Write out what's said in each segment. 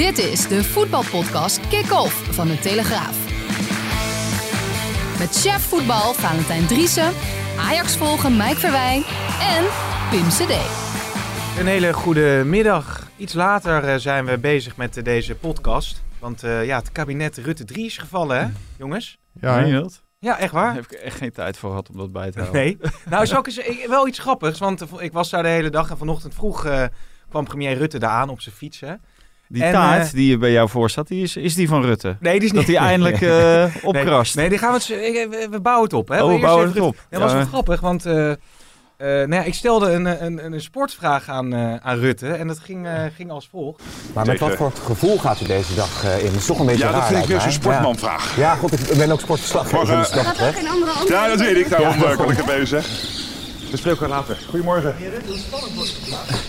Dit is de voetbalpodcast Kick-Off van de Telegraaf. Met chef voetbal Valentijn Driessen, Ajax volgen Mike Verwijn en Pim CD. Een hele goede middag. Iets later eh, zijn we bezig met eh, deze podcast. Want eh, ja, het kabinet Rutte 3 is gevallen, hè, jongens? Ja, dat? Ja, echt Daar waar? heb ik echt geen tijd voor gehad om dat bij te houden. Nee. Nou, zal ik eens, ik- wel iets grappigs. Want ik was daar de hele dag en vanochtend vroeg eh, kwam premier Rutte daar aan op zijn fiets. Hè? Die En, taart eh, die bij jou voor staat, die is, is die van Rutte? Nee, die is Dat niet. hij eindelijk eh opkrast. Nee, die gaan we, we, we bouwen het op. Hè? oh, we bouwen het op. Dat was Ja. wel grappig, want eh, eh, nou ja, ik stelde een, een, een sportvraag aan, eh, aan Rutte. En dat ging, ging als volgt. Maar met wat voor gevoel gaat u deze dag eh, in? Dat is toch een beetje Ja, raar, dat vind ik weer zo'n mij. sportmanvraag. Ja. ja, goed, ik ben ook sportverslaggever, Maar, dus eh, dat betreft. Ja, dat weet ik. Daarom eh, kon ik erbij zeggen. We spreken elkaar later. Goedemorgen.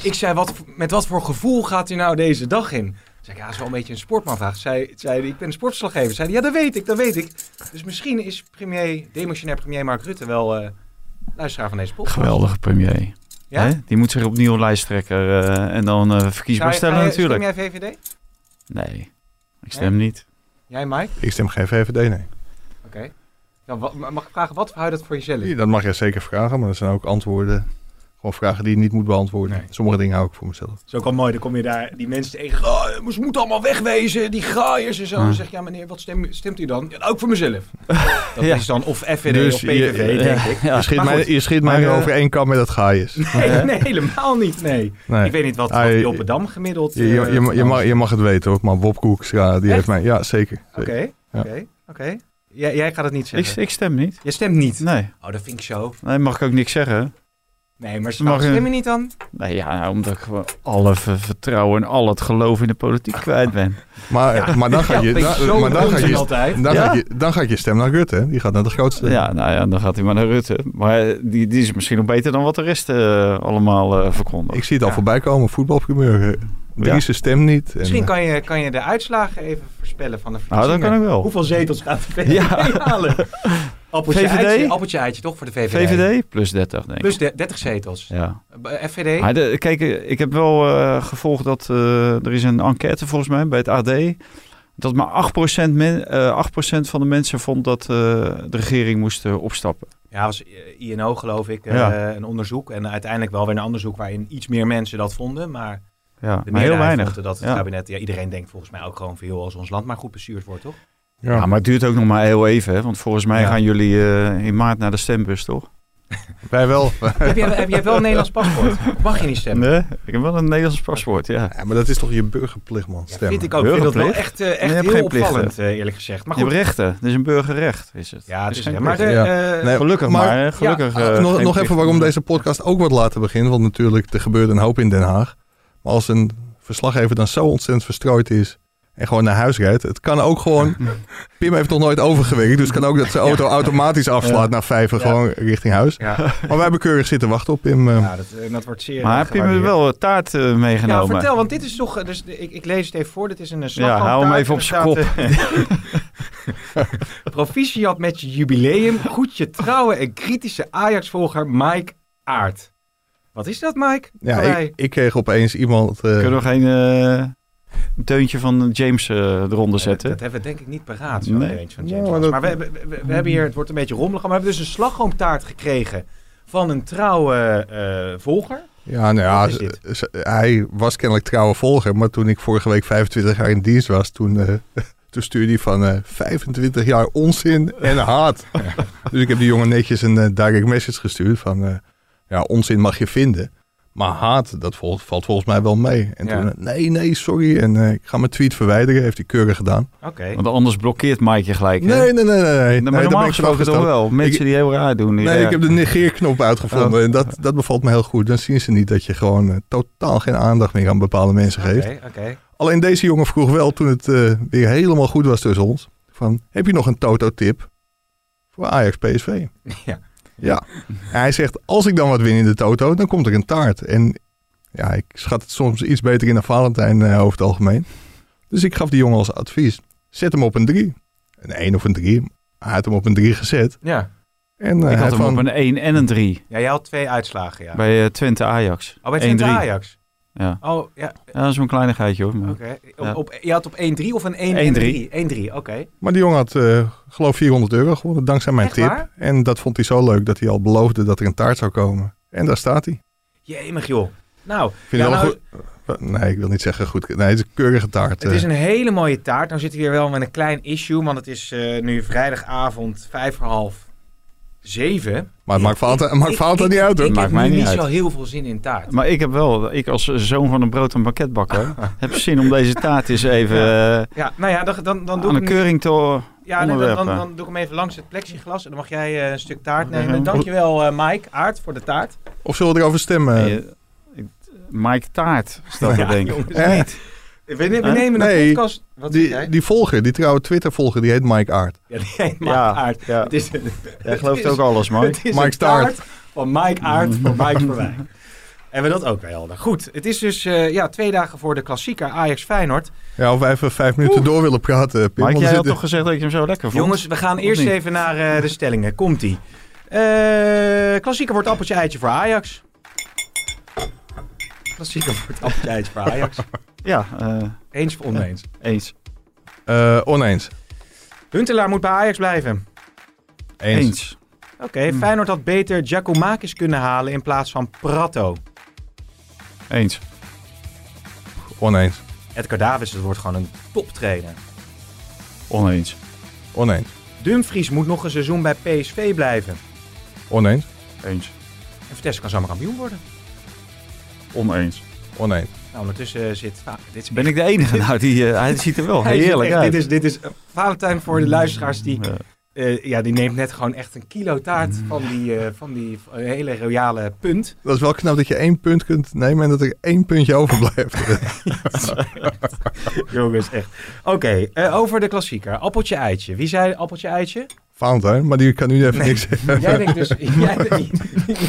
Ik zei, wat, met wat voor gevoel gaat u nou deze dag in? Zei ik, ja, dat is wel een beetje een sportmanvraag. Zei, ik ben een sportverslaggever. Zei ja, dat weet ik, dat weet ik. Dus misschien is premier, demissionair premier Mark Rutte wel eh, luisteraar van deze podcast. Geweldige premier. Ja? Hè? Die moet zich opnieuw lijsttrekker eh, en dan eh verkiesbaar stellen je- natuurlijk. Stem jij VVD? Nee, ik stem niet. Jij, Mike? Ik stem geen VVD, nee. Oké. Mag ik vragen, wat houdt dat voor jezelf? Dat mag je zeker vragen, maar dat zijn ook antwoorden. Gewoon vragen die je niet moet beantwoorden. Nee. Sommige dingen hou ik voor mezelf. Het is ook al mooi, dan kom je daar die mensen tegen. Oh, ze moeten allemaal wegwezen, die graaiers en zo. Ja. Dan zeg je, ja meneer, wat stem, stemt u dan? Ja, ook voor mezelf. Dat Ja. is dan of FVD Dus of je- PVV, denk ik. Ja. je schiet mij, je schiet Maar, mij eh, over één kam met dat gaaiers. Nee, nee, helemaal niet, nee. Nee. Ik weet niet wat, wat Ah, je- Joppendam gemiddeld... Je, je, eh, je, je, mag, je mag het weten hoor, maar Bob Koekstra, die Echt? heeft mij... Ja, zeker. Oké, zeker. oké, oké. Jij, jij gaat het niet Ik, zeggen. ik stem niet. Je stemt niet. Nee. Oh, dat vind ik zo. Nee, mag ik ook niks zeggen. Nee, maar je- stem je niet dan? Nee, ja, nou, omdat ik gewoon alle ver- vertrouwen en al het geloof in de politiek kwijt ben. Maar, Ja. maar dan gaat je, Ja, dan, maar dan onzin je, altijd. dan Ja? gaat je, dan gaat je stem naar Rutte. hè. Die gaat naar de grootste. Ja, nou ja, dan gaat hij maar naar Rutte. Maar die, die is misschien nog beter dan wat de rest eh, allemaal eh verkondigt. Ik zie het al Ja. voorbij komen, voetbalprimeur. Driese stem niet. En, Misschien eh, kan je, kan je de uitslagen even voorspellen van de Nou, dat verkiezingen. kan ik wel. Hoeveel zetels gaat de VVD Ja. halen? Appeltje, VVD? Eitje, appeltje eitje toch voor de VVD? VVD plus 30, denk ik. Plus de- 30 zetels. Ja. Eh, FVD? Maar de, kijk, eh, ik heb wel eh, gevolgd dat eh, er is een enquête volgens mij bij het AD. Dat maar 8%, men, eh 8% van de mensen vond dat eh, de regering moest opstappen. Ja, was INO geloof ik eh, Ja. een onderzoek. En uiteindelijk wel weer een onderzoek waarin iets meer mensen dat vonden. Maar Ja, de maar heel weinig. dat het Ja. kabinet... Ja, iedereen denkt volgens mij ook gewoon veel als ons land maar goed bestuurd wordt, toch? ja. Ja, maar het duurt ook nog maar heel even. Hè? Want volgens mij Ja. gaan jullie eh, in maart naar de stembus, toch? Wij wel. heb, jij, heb jij wel een Nederlands paspoort? Mag je niet stemmen? Nee, ik heb wel een Nederlands paspoort, ja. Ja, maar dat is toch je burgerplicht, man. Ja, Stemmen. vind ik ook. Ik vind dat wel Burgerplicht. echt, eh, echt heel opvallend, eh, eerlijk gezegd. Maar je hebt rechten. Het is een burgerrecht, is het. ja, het is, geen maar de, eh, Nee, Gelukkig maar- gelukkig. Ah, eh, nog nog even waarom deze podcast ook wordt laten beginnen. Want natuurlijk, er gebeurt een hoop in Den Haag. Maar als een verslaggever dan zo ontzettend verstrooid is en gewoon naar huis rijdt. Het kan ook gewoon... Pim heeft nog nooit overgewerkt. Dus het kan ook dat zijn auto automatisch afslaat Ja. naar vijf en Ja. gewoon richting huis. ja, Maar wij hebben keurig zitten wachten op Pim. eh. ja, dat, eh, dat wordt zeer Maar heb je me gewaardeerd. wel taart eh, Ja, meegenomen? vertel, want dit is toch... Dus, ik, ik lees het even voor. Dit is een eh, Ja, hou hem even op zijn kop. kop. Proficiat met je jubileum. Goed je trouwe en kritische Ajax-volger Mike Aert. Wat is dat, Mike? ja, ik, ik kreeg opeens iemand... eh, Kunnen we geen eh, een deuntje van James eh, eronder zetten? Dat hebben we denk ik niet paraat, zo Nee. van Ja, James maar dat- Maar, we, we, we- we hebben hier, het wordt een beetje rommelig, maar we hebben dus een slagroomtaart gekregen van een trouwe eh, volger. Ja, nou ja, hij was kennelijk trouwe volger. Maar toen ik vorige week 25 jaar in dienst was, toen, eh, toen stuurde hij van eh, 25 jaar onzin en haat. Dus ik heb die jongen netjes een direct message gestuurd van, eh, ja, onzin mag je vinden. Maar haat, dat valt volgens mij wel mee. En Ja. toen, eh, nee, nee, sorry. En eh, ik ga mijn tweet verwijderen. Heeft hij keurig gedaan. Oké. Want anders blokkeert Mike je gelijk. hè? Nee, nee, nee, nee. nee. Maar nee ben normaal gesproken toch wel. Mensen die heel raar doen. Nee, ik heb de negeerknop uitgevonden. En dat, dat bevalt me heel goed. Dan zien ze niet dat je gewoon eh, totaal geen aandacht meer aan bepaalde mensen geeft. Oké, oké. Alleen deze jongen vroeg wel toen het eh, weer helemaal goed was tussen ons. Van, heb je nog een Toto-tip voor Ajax PSV? Ja. Ja. En hij zegt, als ik dan wat win in de Toto, dan komt er een taart. En ja, ik schat het soms iets beter in dan Valentijn eh, over het algemeen. Dus ik gaf die jongen als advies, zet hem op een 3. Een 1 of een 3. Hij had hem op een 3 gezet. Ja. En, eh, Ik had hem van- op een 1 en een 3 ja, jij had twee uitslagen, ja. bij eh, Twente Ajax. oh, bij Twente 1-3. Ajax. Ja, Oh, ja, ja dat is wel een kleinigheidje hoor. maar- oké. Ja. Op, op, je had op 1-3 of een 1-3. 1-3? 1-3, oké. Maar die jongen had, eh, geloof 400 euro gewonnen, dankzij mijn Echt tip. waar? En dat vond hij zo leuk dat hij al beloofde dat er een taart zou komen. En daar staat hij. Jee, joh. Nou, Vind ja, je wel nou, goed? Nee, ik wil niet zeggen goed. Nee, het is een keurige taart. het is eh. een hele mooie taart. Nou zitten we hier wel met een klein issue, want het is eh, nu vrijdagavond vijf voor half zeven. Maar het maakt het maakt niet uit hoor. Ik Maakt mij niet uit. zo heel veel zin in taart. Maar ik heb wel, ik als zoon van een brood- en banketbakker, heb zin om deze taart eens even eh, Ja, nou ja, dan, dan, dan doe aan ik een hem- keuring te Ja, nee, dan, dan, dan doe ik hem even langs het plexiglas en dan mag jij eh, een stuk taart nemen. Dankjewel uh, Mike Aard voor de taart. Of zullen we erover stemmen? Eh, ik- Mike Taart staat er denk ik. jongens, Eh? niet. We, we Huh? nemen een Nee. podcast... Wat zeg die, jij? die volger, die trouwe Twitter-volger, die heet Mike Aert. Ja, die heet Mike Ja, Aard. ja. Het is, Jij gelooft het is- ook alles, Mike. Het is Mike een Staart. taart van Mike Aard voor Mike. Hebben we dat ook weer helder. Goed, het is dus eh, ja, twee dagen voor de klassieker Ajax-Feyenoord. Ja, of wij even vijf minuten door willen praten. Pim, Mike, want er jij had zitten- toch gezegd dat je hem zo lekker vond? Jongens, we gaan Of eerst niet? even naar eh, de stellingen. Komt-ie. Eh, klassieker wordt appeltje-eitje voor Ajax. Klassieker wordt appeltje-eitje voor Ajax. Ja, eh, Eens of oneens? eens. Eh, oneens. Huntelaar moet bij Ajax blijven. Eens. Eens. Oké, Hmm. Feyenoord had beter Giacomakis kunnen halen in plaats van Prato. Eens. Oneens. Edgar Davids het wordt gewoon een toptrainer. Oneens. Oneens. Dumfries moet nog een seizoen bij PSV blijven. Oneens. Eens. En Vitesse kan zomaar kampioen worden. Oneens. Oneens. Nou, ondertussen eh, zit... Ah, dit is Ben ik de enige? Nou, die, eh, hij ziet er wel heerlijk echt- uit. Dit is, dit is eh, Valentijn voor de luisteraars die... Ja. eh, ja, die neemt net gewoon echt een kilo taart van die, eh, van die eh, hele royale punt. Dat is wel knap dat je één punt kunt nemen en dat er één puntje overblijft. Jongens, echt. Oké, eh, over de klassieker. Appeltje-eitje. Wie zei appeltje-eitje? Valentijn, maar die kan nu even Nee. niks zeggen. Jij denkt dus... jij,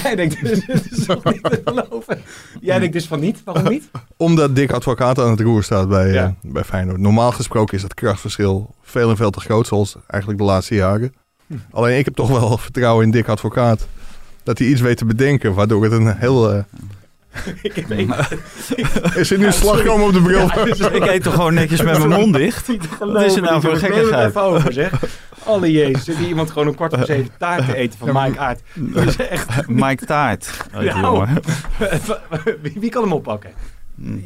jij denkt dus... Het is toch niet te geloven. Jij denkt dus van niet. Waarom niet? Omdat Dick Advocaat aan het roer staat bij, Ja. eh, bij Feyenoord. Normaal gesproken is dat krachtverschil veel en veel te groot, zoals eigenlijk de laatste jaren. Hm. Alleen ik heb toch wel vertrouwen in Dick Advocaat. Dat hij iets weet te bedenken, waardoor het een heel... eh, Ik heb één... Is er nu een slag komen op de bril? Ja, dus Ik eet toch gewoon netjes met mijn mond dicht? Wat is er nou voor een het gekkigheid? even over, zeg. Alle jezus. Zit hier iemand gewoon een kwart voor zeven taart te eten van Ja, Mike Aert. Dat is echt... Mike Taart. die Ja, jongen. wie, wie kan hem oppakken?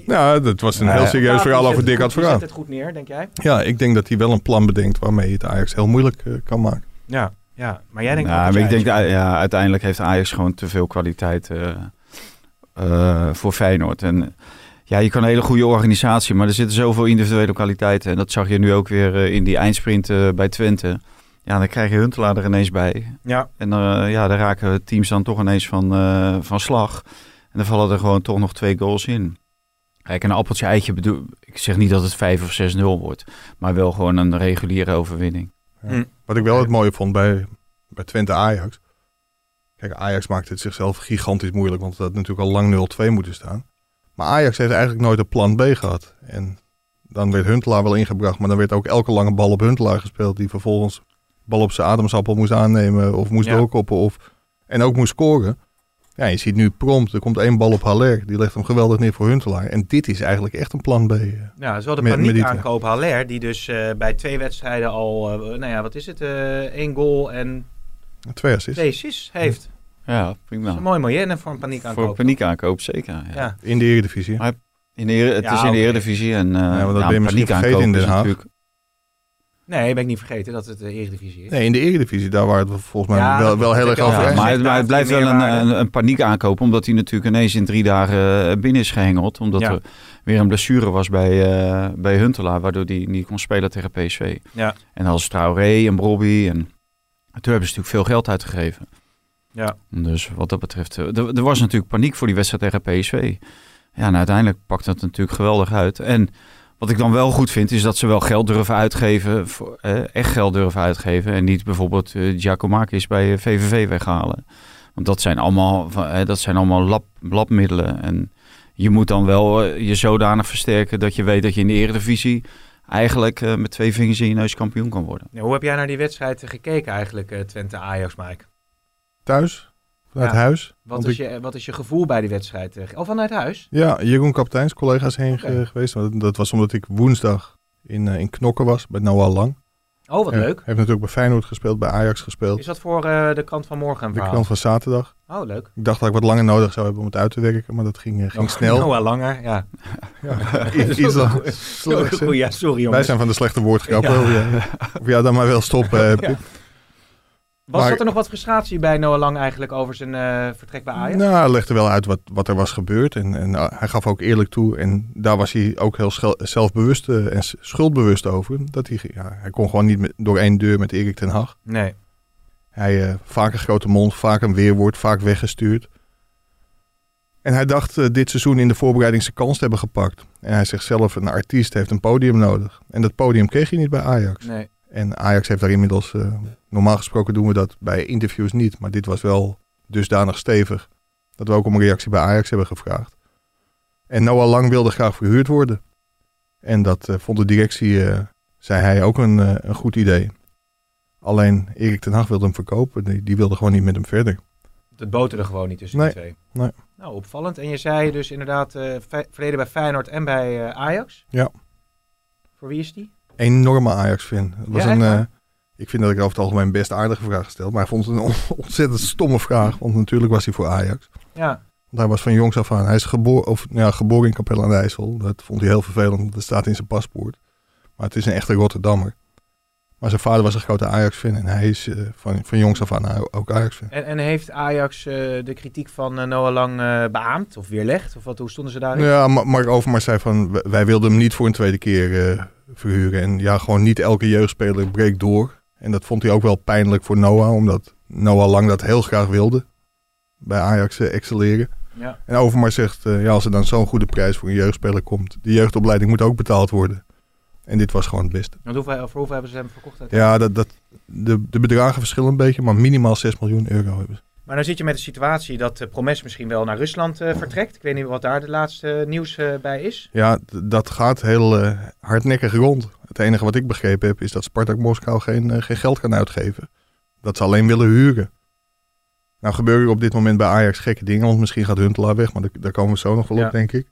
Ja, dat was een Ja, heel ja. serieus Ja, verhaal over Dick het Advocaat. zet het goed neer, denk jij? Ja, ik denk dat hij wel een plan bedenkt waarmee je het Ajax heel moeilijk eh, kan maken. Ja. Ja, maar jij denkt... Nou, ik denk, ja, uiteindelijk heeft Ajax gewoon te veel kwaliteit eh, eh, voor Feyenoord. En ja, je kan een hele goede organisatie, maar er zitten zoveel individuele kwaliteiten. En dat zag je nu ook weer eh, in die eindsprint eh, bij Twente. Ja, dan krijg je Huntelaar er ineens bij. Ja, En eh, ja, daar raken teams dan toch ineens van, eh, van slag. En dan vallen er gewoon toch nog twee goals in. Kijk, een appeltje eitje bedoel... Ik zeg niet dat het 5 of 6-0 wordt. Maar wel gewoon een reguliere overwinning. Ja. Hm. Wat ik wel het mooie vond bij, bij Twente Ajax. Kijk, Ajax maakt het zichzelf gigantisch moeilijk, want het had natuurlijk al lang 0-2 moeten staan. Maar Ajax heeft eigenlijk nooit een plan B gehad. En dan werd Huntelaar wel ingebracht, maar dan werd ook elke lange bal op Huntelaar gespeeld, die vervolgens bal op zijn ademsappel moest aannemen of moest Ja. doorkoppen of, en ook moest scoren. Ja, je ziet nu prompt, er komt één bal op Haller, die legt hem geweldig neer voor Huntelaar. En dit is eigenlijk echt een plan B. eh. ja dat is wel de paniek aankoop Haller, die dus eh, bij twee wedstrijden al, eh, nou ja, wat is het, één goal en Twee assists. twee assists heeft. Ja, Dat is prima. een mooi mooi voor een paniek Voor aankoop. paniek aankoop, zeker. Ja. Ja. In de Eredivisie. Maar In de, het Ja, is in de. Eredivisie en uh, want dat ben je misschien vergeten in Den Haag. Nee, ben ik niet vergeten dat het de Eredivisie is. Nee, in de Eredivisie, daar waar het volgens mij Ja, wel, wel heel erg over Ja, Ja, maar, het, maar het blijft wel een, meerwaarde. een, een paniek aankopen, omdat hij natuurlijk ineens in drie dagen eh, binnen is gehengeld. Omdat Ja. er weer een blessure was bij, eh, bij Huntelaar, waardoor hij niet kon spelen tegen PSV. Ja. En als Traoré en Bobby. En toen hebben ze natuurlijk veel geld uitgegeven. Ja. Dus wat dat betreft, eh, er, er was natuurlijk paniek voor die wedstrijd tegen PSV. Ja, en uiteindelijk pakt dat natuurlijk geweldig uit. En wat ik dan wel goed vind, is dat ze wel geld durven uitgeven. Voor, eh, echt geld durven uitgeven. En niet bijvoorbeeld eh Giacomakis bij VVV weghalen. Want dat zijn allemaal, dat zijn allemaal lab, labmiddelen. En je moet dan wel je zodanig versterken dat je weet dat je in de eredivisie eigenlijk eh, met twee vingers in je neus kampioen kan worden. Ja, hoe heb jij naar die wedstrijd eh, gekeken eigenlijk, eh, Twente-Ajax, Mike? Thuis, vanuit Ja. huis. Wat is, ik- je, wat is je gevoel bij die wedstrijd? eh? Oh, vanuit huis? Ja, Jeroen Kapteins, collega's heen geweest. Dat, dat was omdat ik woensdag in, in Knokken was, bij Noah Lang. Oh, wat leuk. heeft natuurlijk bij Feyenoord gespeeld, bij Ajax gespeeld. Is dat voor eh, de krant van morgen een De krant van zaterdag. Oh, leuk. Ik dacht dat ik wat langer nodig zou hebben om het uit te werken, maar dat ging, eh, ging Oh, snel. Noah Langer, ja. Ja, ja, sorry Wij jongens. zijn van de slechte woordgrappen. Ja. Of, jij, of jij dan maar wel stoppen. Pip. Was maar- dat er nog wat frustratie bij Noah Lang eigenlijk over zijn eh, vertrek bij Ajax? Nou, hij legde wel uit wat, wat er was gebeurd. En, en uh, hij gaf ook eerlijk toe. En daar was hij ook heel schel- zelfbewust eh, en schuldbewust over. Dat hij, ja, hij kon gewoon niet met, door één deur met Erik ten Hag. Nee. Hij eh, vaak een grote mond, vaak een weerwoord, vaak weggestuurd. En hij dacht eh, dit seizoen in de voorbereiding zijn kans te hebben gepakt. En hij zegt zelf, een artiest heeft een podium nodig. En dat podium kreeg hij niet bij Ajax. nee. En Ajax heeft daar inmiddels, eh, normaal gesproken doen we dat bij interviews niet. Maar dit was wel dusdanig stevig dat we ook om een reactie bij Ajax hebben gevraagd. En Noah Lang wilde graag verhuurd worden. En dat eh, vond de directie, eh, zei hij, ook een, een goed idee. Alleen Erik ten Hag wilde hem verkopen. Die, die wilde gewoon niet met hem verder. Het boterde gewoon niet tussen Nee, die twee. nee. Nou, opvallend. En je zei dus inderdaad verleden bij Feyenoord en bij Ajax. Ja. Voor wie is die? Enorme Ajax-fan. Het was Ja, een, echt waar? eh, ik vind dat ik over het algemeen best aardige vraag gesteld. Maar hij vond het een on- ontzettend stomme vraag. Want natuurlijk was hij voor Ajax. Ja. Want hij was van jongs af aan. Hij is geboren, of, ja, geboren in Capelle aan de IJssel. Dat vond hij heel vervelend, want dat staat in zijn paspoort. Maar het is een echte Rotterdammer. Maar zijn vader was een grote Ajax-fan. En hij is eh, van, van jongs af aan ook Ajax-fan. En, en heeft Ajax eh, de kritiek van Noah Lang beaamd of weerlegd? Of wat, hoe stonden ze daarin? Ja, Ma- Mark Overmars zei van... Wij wilden hem niet voor een tweede keer verhuren. En ja, gewoon niet elke jeugdspeler breekt door. En dat vond hij ook wel pijnlijk voor Noah. Omdat Noah Lang dat heel graag wilde. Bij Ajax eh, excelleren. Ja. En Overmars zegt, eh, ja, als er dan zo'n goede prijs voor een jeugdspeler komt, de jeugdopleiding moet ook betaald worden. En dit was gewoon het beste. Want hoeveel, voor hoeveel hebben ze hem verkocht? uit? Ja, dat, dat, de, de bedragen verschillen een beetje, maar minimaal 6 miljoen euro hebben ze. Maar dan zit je met de situatie dat Promes misschien wel naar Rusland eh, vertrekt. Ik weet niet wat daar de laatste eh, nieuws eh, bij is. Ja, dat gaat heel hardnekkig rond. Het enige wat ik begrepen heb, is dat Spartak Moskou geen, geen geld kan uitgeven. Dat ze alleen willen huren. Nou gebeuren er op dit moment bij Ajax gekke dingen, want misschien gaat Huntelaar weg, maar daar, daar komen we zo nog wel Ja. op, denk ik.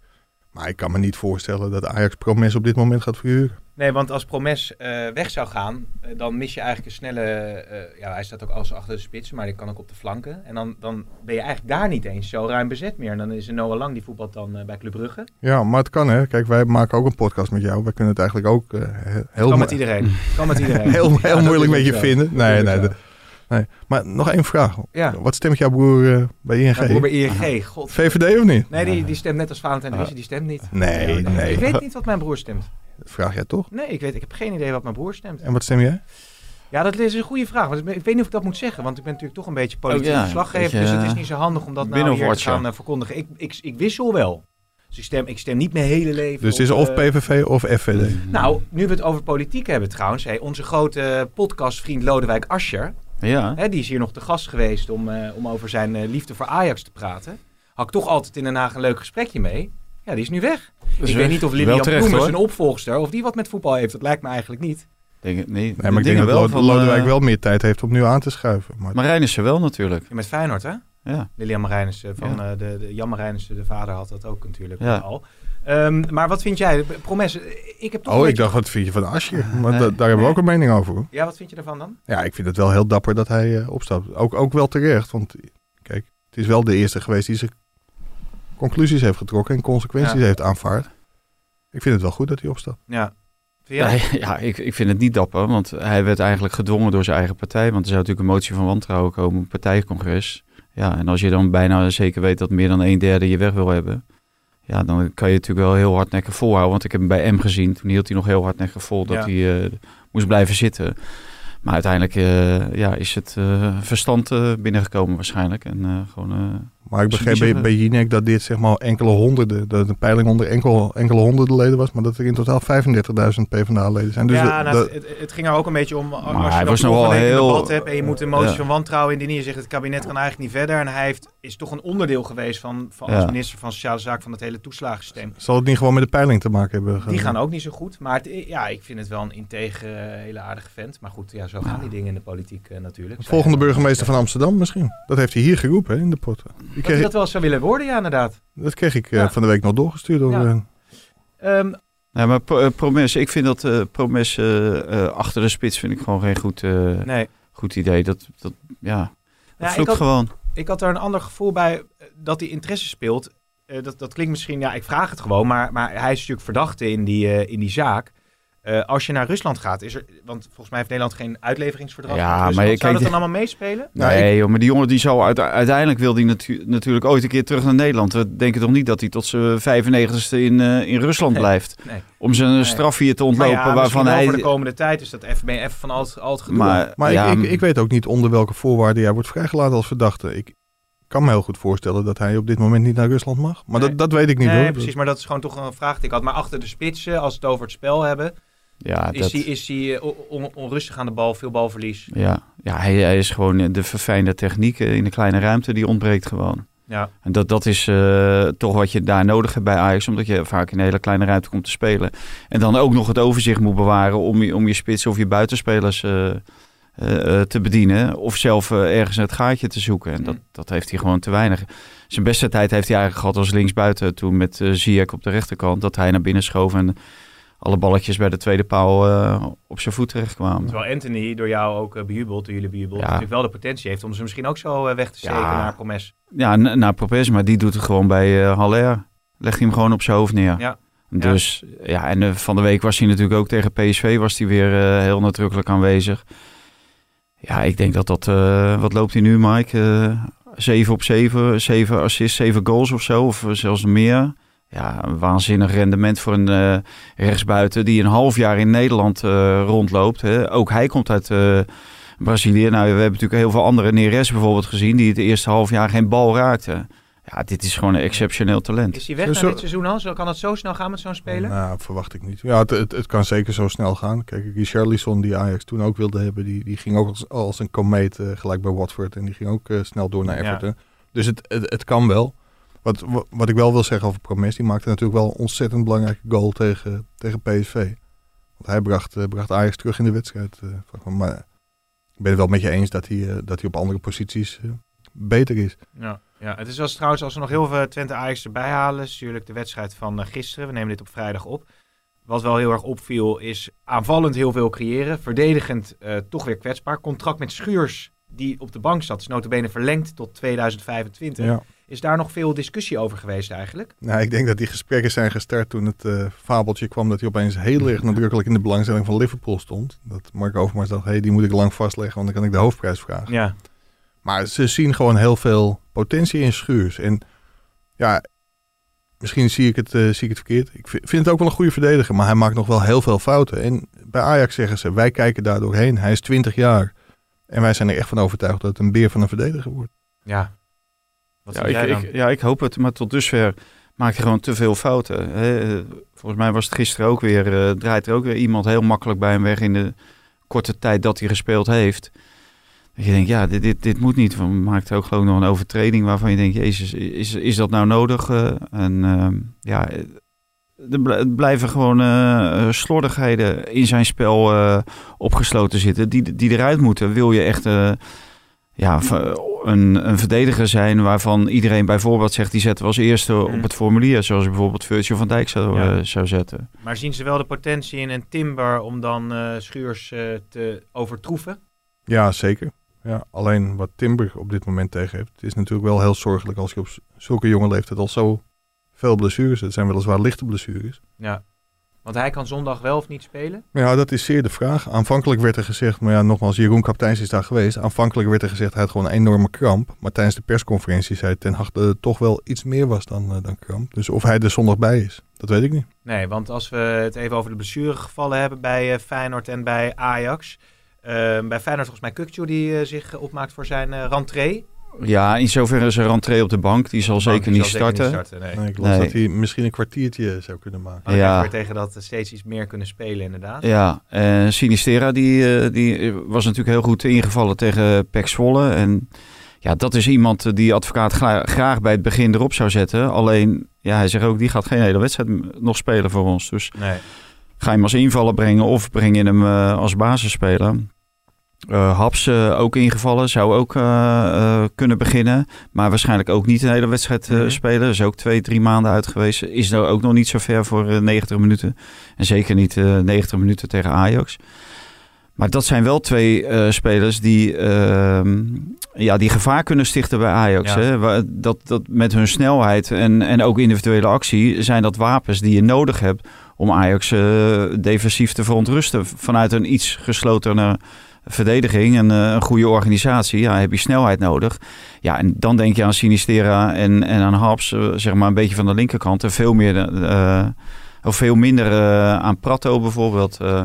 Maar ik kan me niet voorstellen dat Ajax Promes op dit moment gaat verhuren. Nee, want als Promes eh, weg zou gaan, eh, dan mis je eigenlijk een snelle... eh, ja, hij staat ook als achter de spits, maar die kan ook op de flanken. En dan, dan ben je eigenlijk daar niet eens zo ruim bezet meer. En dan is er Noah Lang, die voetbalt dan bij Club Brugge. Ja, maar het kan hè. Kijk, wij maken ook een podcast met jou. Wij kunnen het eigenlijk ook he- heel, kan met iedereen. kan met iedereen. heel, Ja, heel moeilijk met je zo. vinden. Nee, nee, nee. Maar nog één vraag. Ja, Wat stemt jouw broer bij ING? mijn broer bij ING. God. VVD of niet? Nee, die, die stemt net als Valentijn de Wisje, die stemt niet. Nee, nee. Ik weet niet wat mijn broer stemt. Dat vraag jij toch? Nee, ik, weet, ik heb geen idee wat mijn broer stemt. En wat stem jij? Ja, dat is een goede vraag. Want ik, ben- ik weet niet of ik dat moet zeggen. Want ik ben natuurlijk toch een beetje politiek Oh, ja, verslaggever. beetje, Dus het is niet zo handig om dat nou hier te gaan eh, verkondigen. Ik, ik, ik wissel wel. Dus ik stem, ik stem niet mijn hele leven Dus het is op, of eh, PVV of FVD. Nou, nu we het over politiek hebben trouwens. Hey, onze grote podcastvriend Lodewijk Asscher. Ja. Hè, die is hier nog te gast geweest om, eh, om over zijn eh, liefde voor Ajax te praten. Had ik toch altijd in Den Haag een leuk gesprekje mee. Ja, die is nu weg. Dus ik weet niet of wel Lilian terecht, Bloemen, hoor. zijn opvolgster, of die wat met voetbal heeft. Dat lijkt me eigenlijk niet. Denk, het- nee, Nee, maar ik denk dat Lo- van, Lodewijk eh, wel meer tijd heeft om nu aan te schuiven. Maar Marijnissen wel natuurlijk. Ja, met Feyenoord, hè? Ja. Lilian Marijnissen van Ja. eh, de, de Jan Marijnissen, de vader, had dat ook natuurlijk Ja. al. Ehm, maar wat vind jij? Promes, ik heb toch oh, ik beetje- dacht, wat vind je van Asje? Maar Nee. da- daar hebben we ook een mening over. Hoor. Ja, wat vind je ervan dan? Ja, ik vind het wel heel dapper dat hij eh, opstapt. Ook, ook wel terecht, want kijk, het is wel de eerste geweest die zijn conclusies heeft getrokken en consequenties Ja. heeft aanvaard. Ik vind het wel goed dat hij opstapt. Ja. Ja, ja ik, ik vind het niet dapper, want hij werd eigenlijk gedwongen door zijn eigen partij. Want er zou natuurlijk een motie van wantrouwen komen op partijcongres. Ja, en als je dan bijna zeker weet dat meer dan een derde je weg wil hebben. Ja, dan kan je natuurlijk wel heel hardnekkig volhouden. Want ik heb hem bij M gezien. Toen hield hij nog heel hardnekkig vol dat Ja. hij eh, moest blijven zitten. Maar uiteindelijk eh, ja, is het eh, verstand eh, binnengekomen waarschijnlijk. En eh, gewoon eh, Maar ik begreep bij, bij Jinek dat dit zeg maar enkele honderden, dat het een peiling onder enkel, enkele honderden leden was, maar dat er in totaal 35.000 PvdA-leden zijn. Dus ja, dat- nou, dat- het, het ging er ook een beetje om. Als hij je wel een heel- debat hebt en je moet een motie Ja. van wantrouwen indienen. Je zegt het kabinet kan eigenlijk niet verder. En hij heeft, is toch een onderdeel geweest van, van Ja. als minister van Sociale Zaken van het hele toeslagensysteem. zal het niet gewoon met de peiling te maken hebben? Die gaan ook niet zo goed. Maar het, ja, ik vind het wel een integer, eh, hele aardige vent. Maar goed, ja, zo gaan die dingen in de politiek eh, natuurlijk. De volgende burgemeester van Amsterdam misschien. Dat heeft hij hier geroepen hè, in de pot. Hij kreeg, dat wel zou willen worden, ja, inderdaad. dat kreeg ik eh, Ja. van de week nog doorgestuurd. Door, Ja. eh, Ehm, Ja, maar Pro- eh, Promes, ik vind dat eh Promes eh, eh, achter de spits vind ik gewoon geen goed, eh, nee. goed idee. Dat, dat, ja, dat Ja, ik, had, gewoon. ik had er een ander gevoel bij dat hij interesse speelt. Eh, dat, dat klinkt misschien, ja, ik vraag het gewoon, maar, maar hij is natuurlijk verdachte in die, eh, in die zaak. Eh, als je naar Rusland gaat, is er, want volgens mij heeft Nederland geen uitleveringsverdrag. Ja, met Rusland. maar je- Zou kijk, dat dan allemaal meespelen? Nou, nee, joh, maar die jongen die zou uite- uiteindelijk wil die natu- natuurlijk ooit een keer terug naar Nederland. We denken toch niet dat hij tot zijn 95ste in, eh, in Rusland Nee. blijft. Nee. Om zijn Nee. straf hier te ontlopen. ja, waarvan hij. voor de komende tijd is dat even, ben je even van al het, al het gedoe. maar maar ja, ik, ik, ik weet ook niet onder welke voorwaarden jij wordt vrijgelaten als verdachte. Ik kan me heel goed voorstellen dat hij op dit moment niet naar Rusland mag. Maar Nee. dat, dat weet ik niet nee, hoor. precies, maar dat is gewoon toch een vraag die ik had. Maar achter de spitsen, als we het over het spel hebben, ja, is dat, hij is hij, eh, on- onrustig aan de bal, veel balverlies. ja, ja hij, hij is gewoon eh, de verfijnde techniek eh, in de kleine ruimte. Die ontbreekt gewoon. Ja, En dat, dat is toch wat je daar nodig hebt bij Ajax. Omdat je vaak in een hele kleine ruimte komt te spelen. En dan ook nog het overzicht moet bewaren om je, om je spits of je buitenspelers te bedienen. Of zelf ergens het gaatje te zoeken. En dat, Mm. dat heeft hij gewoon te weinig. Zijn beste tijd heeft hij eigenlijk gehad als linksbuiten. Toen met Ziyech op de rechterkant. Dat hij naar binnen schoof en alle balletjes bij de tweede paal eh, op zijn voet terecht kwamen. terwijl Anthony door jou ook eh, bejubeld, door jullie bejubeld, Ja. natuurlijk wel de potentie heeft om ze misschien ook zo eh, weg te steken Ja. naar Promes. Ja, naar Propes, maar die doet het gewoon bij Haller. Legt hij hem gewoon op zijn hoofd neer. Ja. Dus ja, en van de week was hij natuurlijk ook tegen PSV was hij weer heel nadrukkelijk aanwezig. Ja, ik denk dat dat, wat loopt hij nu Mike? Eh 7 op 7, 7 assists, 7 goals of zo, of zelfs meer. Ja, een waanzinnig rendement voor een eh, rechtsbuiten die een half jaar in Nederland eh, rondloopt. Hè. Ook hij komt uit eh, Brazilië. Nou, we hebben natuurlijk heel veel andere Neres bijvoorbeeld gezien die het eerste half jaar geen bal raakten. Ja, dit is gewoon een exceptioneel talent. Is hij weg Zo- na zo- dit seizoen al? Zo, kan het zo snel gaan met zo'n speler? Nou, verwacht ik niet. Ja, het, het, het kan zeker zo snel gaan. Kijk, Richarlison, die Ajax toen ook wilde hebben, die, die ging ook als, als een komeet gelijk bij Watford. En die ging ook snel door naar Ja. Everton. Dus het, het, het kan wel. Wat, wa- wat ik wel wil zeggen over Promes, die maakte natuurlijk wel een ontzettend belangrijke goal tegen, tegen PSV. Want hij bracht, eh, bracht Ajax terug in de wedstrijd. eh, maar ik ben het wel met je eens dat hij, eh, dat hij op andere posities beter is. Ja. ja, het is als trouwens, als we nog heel veel Twente Ajax erbij halen, is natuurlijk de wedstrijd van gisteren. We nemen dit op vrijdag op. Wat wel heel erg opviel is aanvallend heel veel creëren. Verdedigend toch weer kwetsbaar. Contract met Schuurs, die op de bank zat, is notabene verlengd tot 2025. Ja. Is daar nog veel discussie over geweest eigenlijk? Nou, ik denk dat die gesprekken zijn gestart toen het eh, fabeltje kwam dat hij opeens heel erg nadrukkelijk in de belangstelling van Liverpool stond. Dat Mark Overmars dacht, hé, hey, die moet ik lang vastleggen, want dan kan ik de hoofdprijs vragen. Ja, Maar ze zien gewoon heel veel potentie in Schuurs. En ja, misschien zie ik het, eh, zie ik het verkeerd. Ik vind vind het ook wel een goede verdediger, maar hij maakt nog wel heel veel fouten. En bij Ajax zeggen ze, wij kijken daar doorheen. Hij is 20 jaar. En wij zijn er echt van overtuigd dat het een beer van een verdediger wordt. ja. Wat Ja ik, jij dan? ik, ja, ik hoop het, maar tot dusver maakt hij gewoon te veel fouten. Hè. Volgens mij was het gisteren ook weer, eh, draait er ook weer iemand heel makkelijk bij hem weg in de korte tijd dat hij gespeeld heeft. Dat je denkt, ja, dit, dit, dit moet niet. Maakt ook gewoon nog een overtreding waarvan je denkt, jezus, is, is dat nou nodig? Eh, en ehm, ja, er bl- blijven gewoon eh, slordigheden in zijn spel opgesloten zitten, die, die eruit moeten. Wil je echt ja, een, een verdediger zijn waarvan iedereen bijvoorbeeld zegt, die zetten we als eerste Mm. op het formulier, zoals bijvoorbeeld Virgil van Dijk zou, Ja. eh, zou zetten. Maar zien ze wel de potentie in een Timber om dan eh, Schuurs eh, te overtroeven? Ja, zeker. Ja, alleen wat Timber op dit moment tegen heeft, het is natuurlijk wel heel zorgelijk als je op zulke jonge leeftijd al zo veel blessures. Het zijn weliswaar lichte blessures. Ja. Want hij kan zondag wel of niet spelen? Ja, dat is zeer de vraag. Aanvankelijk werd er gezegd, maar ja, nogmaals, Jeroen Kapteins is daar geweest. Aanvankelijk werd er gezegd, hij had gewoon een enorme kramp. Maar tijdens de persconferentie zei Ten Hag dat het toch wel iets meer was dan, eh, dan kramp. Dus of hij er zondag bij is, dat weet ik niet. Nee, want als we het even over de blessuregevallen hebben bij eh, Feyenoord en bij Ajax. eh, bij Feyenoord volgens mij Kukcu die eh, zich opmaakt voor zijn rentree. Ja, in zoverre is een rentree op de bank. Die zal zeker niet starten. nee. Nee, ik las Nee. dat hij misschien een kwartiertje zou kunnen maken. Maar dan Ja. weer tegen dat steeds iets meer kunnen spelen inderdaad. Ja, en Sinistera die, eh, die was natuurlijk heel goed ingevallen tegen Pek Zwolle. En ja, dat is iemand die advocaat gra- graag bij het begin erop zou zetten. Alleen, ja, hij zegt ook, die gaat geen hele wedstrijd nog spelen voor ons. Dus Nee. ga je hem als invaller brengen of breng je hem eh, als basisspeler. Eh Haps eh, ook ingevallen, zou ook eh, kunnen beginnen. Maar waarschijnlijk ook niet een hele wedstrijd Mhm. spelen. Is ook twee, drie maanden uit geweest. Is nou ook nog niet zo ver voor eh, 90 minuten. En zeker niet eh 90 minuten tegen Ajax. Maar dat zijn wel twee spelers die, ehm, ja, die gevaar kunnen stichten bij Ajax. Ja. Hè? Dat, dat met hun snelheid en, en ook individuele actie zijn dat wapens die je nodig hebt om Ajax defensief te verontrusten. Vanuit een iets geslotener verdediging en eh, een goede organisatie, ja, heb je snelheid nodig. Ja, en dan denk je aan Sinistera en, en aan Haps, eh, zeg maar een beetje van de linkerkant. En veel, meer, eh, of veel minder aan Prato bijvoorbeeld. eh.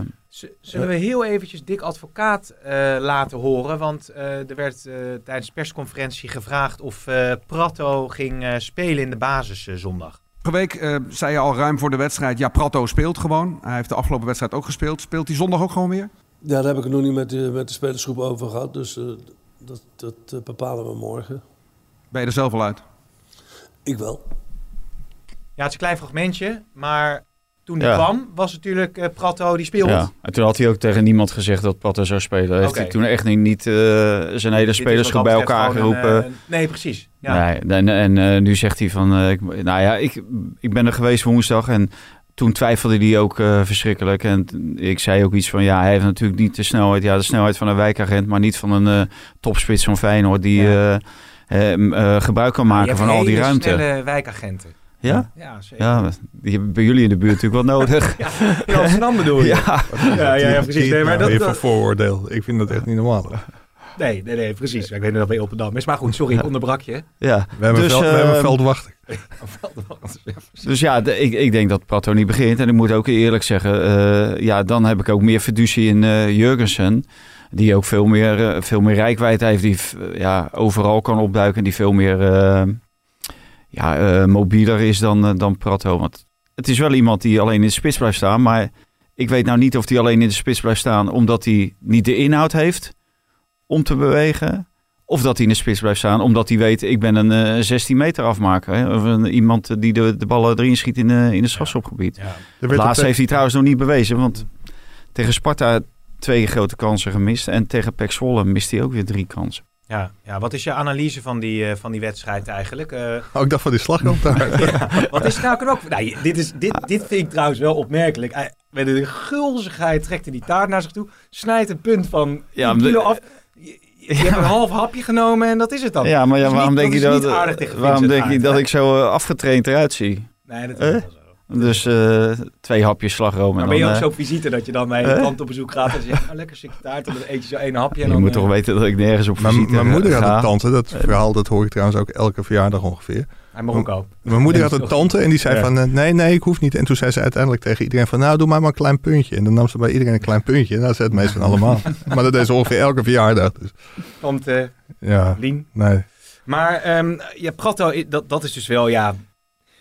Zullen we heel eventjes Dick Advocaat eh, laten horen? Want eh, er werd tijdens de persconferentie gevraagd of eh, Prato ging eh, spelen in de basis zondag. Vorige week eh, zei je al ruim voor de wedstrijd, ja, Prato speelt gewoon. Hij heeft de afgelopen wedstrijd ook gespeeld. Speelt hij zondag ook gewoon weer? Ja, daar heb ik het nog niet met de, met de spelersgroep over gehad. Dus eh, dat, dat eh, bepalen we morgen. Ben je er zelf al uit? Ik wel. Ja, het is een klein fragmentje, maar toen Ja. hij kwam was natuurlijk eh, Prato die speelde. Ja. En toen had hij ook tegen niemand gezegd dat Prato zou spelen. Heeft hij toen echt niet, niet eh, zijn hele spelersgroep bij elkaar een, geroepen. nee, precies. Ja. Nee, en, en eh, nu zegt hij van, eh, ik, nou ja, ik, ik ben er geweest woensdag en toen twijfelde hij ook eh, verschrikkelijk. En ik zei ook iets van, ja, hij heeft natuurlijk niet de snelheid, ja, de snelheid van een wijkagent, maar niet van een eh, topspits van Feyenoord die Ja. eh, gebruik kan maken van al die ruimte. snelle wijkagenten. Ja? Ja, zeker. Ja, die hebben bij jullie in de buurt natuurlijk wel nodig. In Amsterdam bedoel je? ja. ja, ja, ja, precies. Nee, maar dat, dat- van vooroordeel. Ik vind dat echt niet normaal. Nee, nee, nee, precies. Ik weet niet dat bij Rotterdam is. Maar goed, sorry, ik onderbrak je. ja. We hebben, Dus, veld, we hebben ehm, veldwachter. Dus ja, de- ik, ik denk dat Prato niet begint. En ik moet ook eerlijk zeggen, eh, ja, dan heb ik ook meer fiducie in eh Jurgensen. Die ook veel meer, eh, veel meer rijkwijd heeft. Die ja, overal kan opduiken. Die veel meer eh, ja, eh, mobieler is dan, dan Prato. Want het is wel iemand die alleen in de spits blijft staan. Maar ik weet nou niet of hij alleen in de spits blijft staan omdat hij niet de inhoud heeft om te bewegen. Of dat hij in de spits blijft staan omdat hij weet, ik ben een eh, 16 meter afmaker. Hè? Of een, iemand eh, die de, de ballen erin schiet in, eh, in het strafschopgebied. Ja. Werd Laatst heeft hij trouwens nog niet bewezen, want tegen Sparta twee grote kansen gemist. En tegen Pek Zwolle mist hij ook weer drie kansen. Ja, ja, wat is je analyse van die, eh, van die wedstrijd eigenlijk? Eh, Oh, ik dacht van die slagrand daar. ja, wat is nou ook? Nou, dit, is, dit, dit vind ik trouwens wel opmerkelijk. Hij, met een gulzigheid trekt hij die taart naar zich toe, snijdt een punt van Ja, ja, kilo af. Je, hebt een half hapje genomen en dat is het dan. Ja, maar ja, waarom niet- denk je dat waarom denk je ik zo eh, afgetraind eruit zie? Nee, dat is Eh? wel zo. Dus eh, twee hapjes slagroom. Maar en ben je dan, ook eh, zo op visite dat je dan bij eh? een tante op bezoek gaat en zegt, oh, lekker stukje taart en dan eet je zo één hapje. En je dan, moet eh, toch weten dat ik nergens op visite Mijn, mijn moeder had ga. een tante, dat verhaal dat hoor ik trouwens ook elke verjaardag ongeveer. Hij Marokko. Mijn moeder had een tante en die zei Ja. van eh, nee, nee, ik hoef niet. En toen zei ze uiteindelijk tegen iedereen van nou, doe maar maar een klein puntje. En dan nam ze bij iedereen een klein puntje. En dat zei het meest van allemaal. maar dat deed ze ongeveer elke verjaardag. Dus Tante, ja, Lien. nee. Maar ehm ja, Prato, dat, dat is dus wel, ja...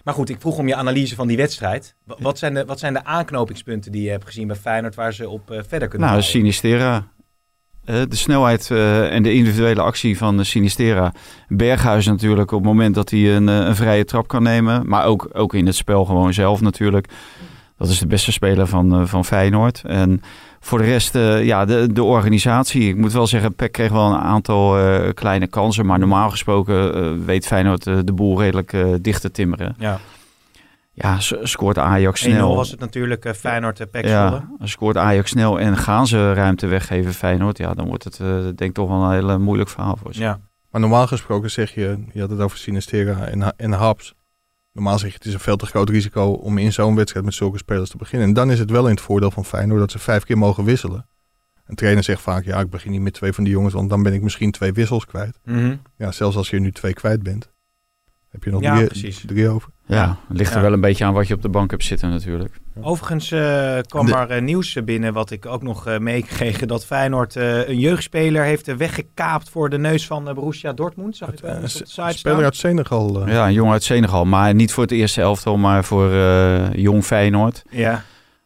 Maar goed, ik vroeg om je analyse van die wedstrijd. Wa- Wat zijn de, wat zijn de aanknopingspunten die je hebt gezien bij Feyenoord waar ze op eh, verder kunnen Nou? Sinistera. Eh, de snelheid eh, en de individuele actie van Sinistera. Berghuis natuurlijk op het moment dat hij een, een vrije trap kan nemen. Maar ook, ook in het spel gewoon zelf natuurlijk. Dat is de beste speler van, van Feyenoord. En voor de rest, eh, ja, de, de organisatie. Ik moet wel zeggen, Peck kreeg wel een aantal eh, kleine kansen. Maar normaal gesproken eh, weet Feyenoord de boel redelijk eh, dicht te timmeren. Ja, 1-0 Ja, scoort Ajax snel. was het natuurlijk eh, Feyenoord uh, Pek Ja, scoort Ajax snel en gaan ze ruimte weggeven Feyenoord, ja, dan wordt het eh, denk ik toch wel een heel moeilijk verhaal voor ze. Ja. Maar normaal gesproken zeg je, je had het over Sinistera en, en Haps. Normaal zeg je het is een veel te groot risico om in zo'n wedstrijd met zulke spelers te beginnen. En dan is het wel in het voordeel van Feyenoord dat ze vijf keer mogen wisselen. Een trainer zegt vaak, ja ik begin niet met twee van die jongens, want dan ben ik misschien twee wissels kwijt. Mhm. Ja, zelfs als je nu twee kwijt bent, heb je nog Ja, drie, drie over. Ja, het ligt er Ja. wel een beetje aan wat je op de bank hebt zitten natuurlijk. Overigens eh, kwam De- er eh, nieuws binnen wat ik ook nog eh, meegekregen. Dat Feyenoord eh, een jeugdspeler heeft weggekaapt voor de neus van Borussia Dortmund. Zag ik wel eens op de site Speler staan. uit Senegal. Ja, een jongen uit Senegal. Maar niet voor het eerste elftal, maar voor eh, jong Feyenoord. Ja,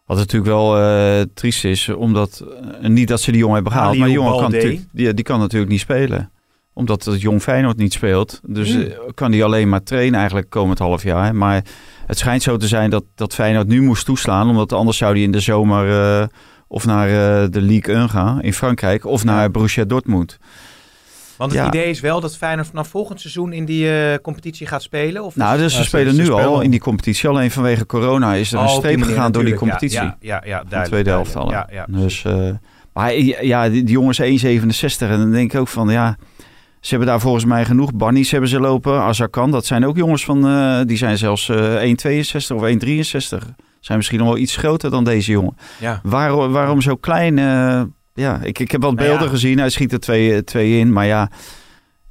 Wat natuurlijk wel eh, triest is, omdat niet dat ze die jongen hebben gehaald, maar die jongen kan natuurlijk, die, die kan natuurlijk niet spelen. Omdat het jong Feyenoord niet speelt. Dus Hmm. eh, kan die alleen maar trainen eigenlijk komend half jaar. Maar het schijnt zo te zijn dat, dat Feyenoord nu moest toeslaan. Omdat anders zou die in de zomer eh, of naar eh, de Ligue 1 gaan in Frankrijk. Of naar Borussia Dortmund. want het Ja. idee is wel dat Feyenoord vanaf volgend seizoen in die eh, competitie gaat spelen. Of Nou, dus ze spelen ze nu spelen al in die competitie. Alleen vanwege corona is er Oh, een streep manier gegaan door die competitie. Ja, ja, ja, ja de tweede helft al. Ja, ja. Dus, eh, maar ja, die, die jongens 1,67. En dan denk ik ook van, ja... Ze hebben daar volgens mij genoeg. Bannies hebben ze lopen. Azarkan, dat zijn ook jongens van... eh, die zijn zelfs eh 1,62 of 1,63. Zijn misschien nog wel iets groter dan deze jongen. Ja. Waarom, waarom zo klein? eh, ja, ik, ik heb wat Nou beelden ja. gezien. Hij schiet er twee, twee in. Maar ja,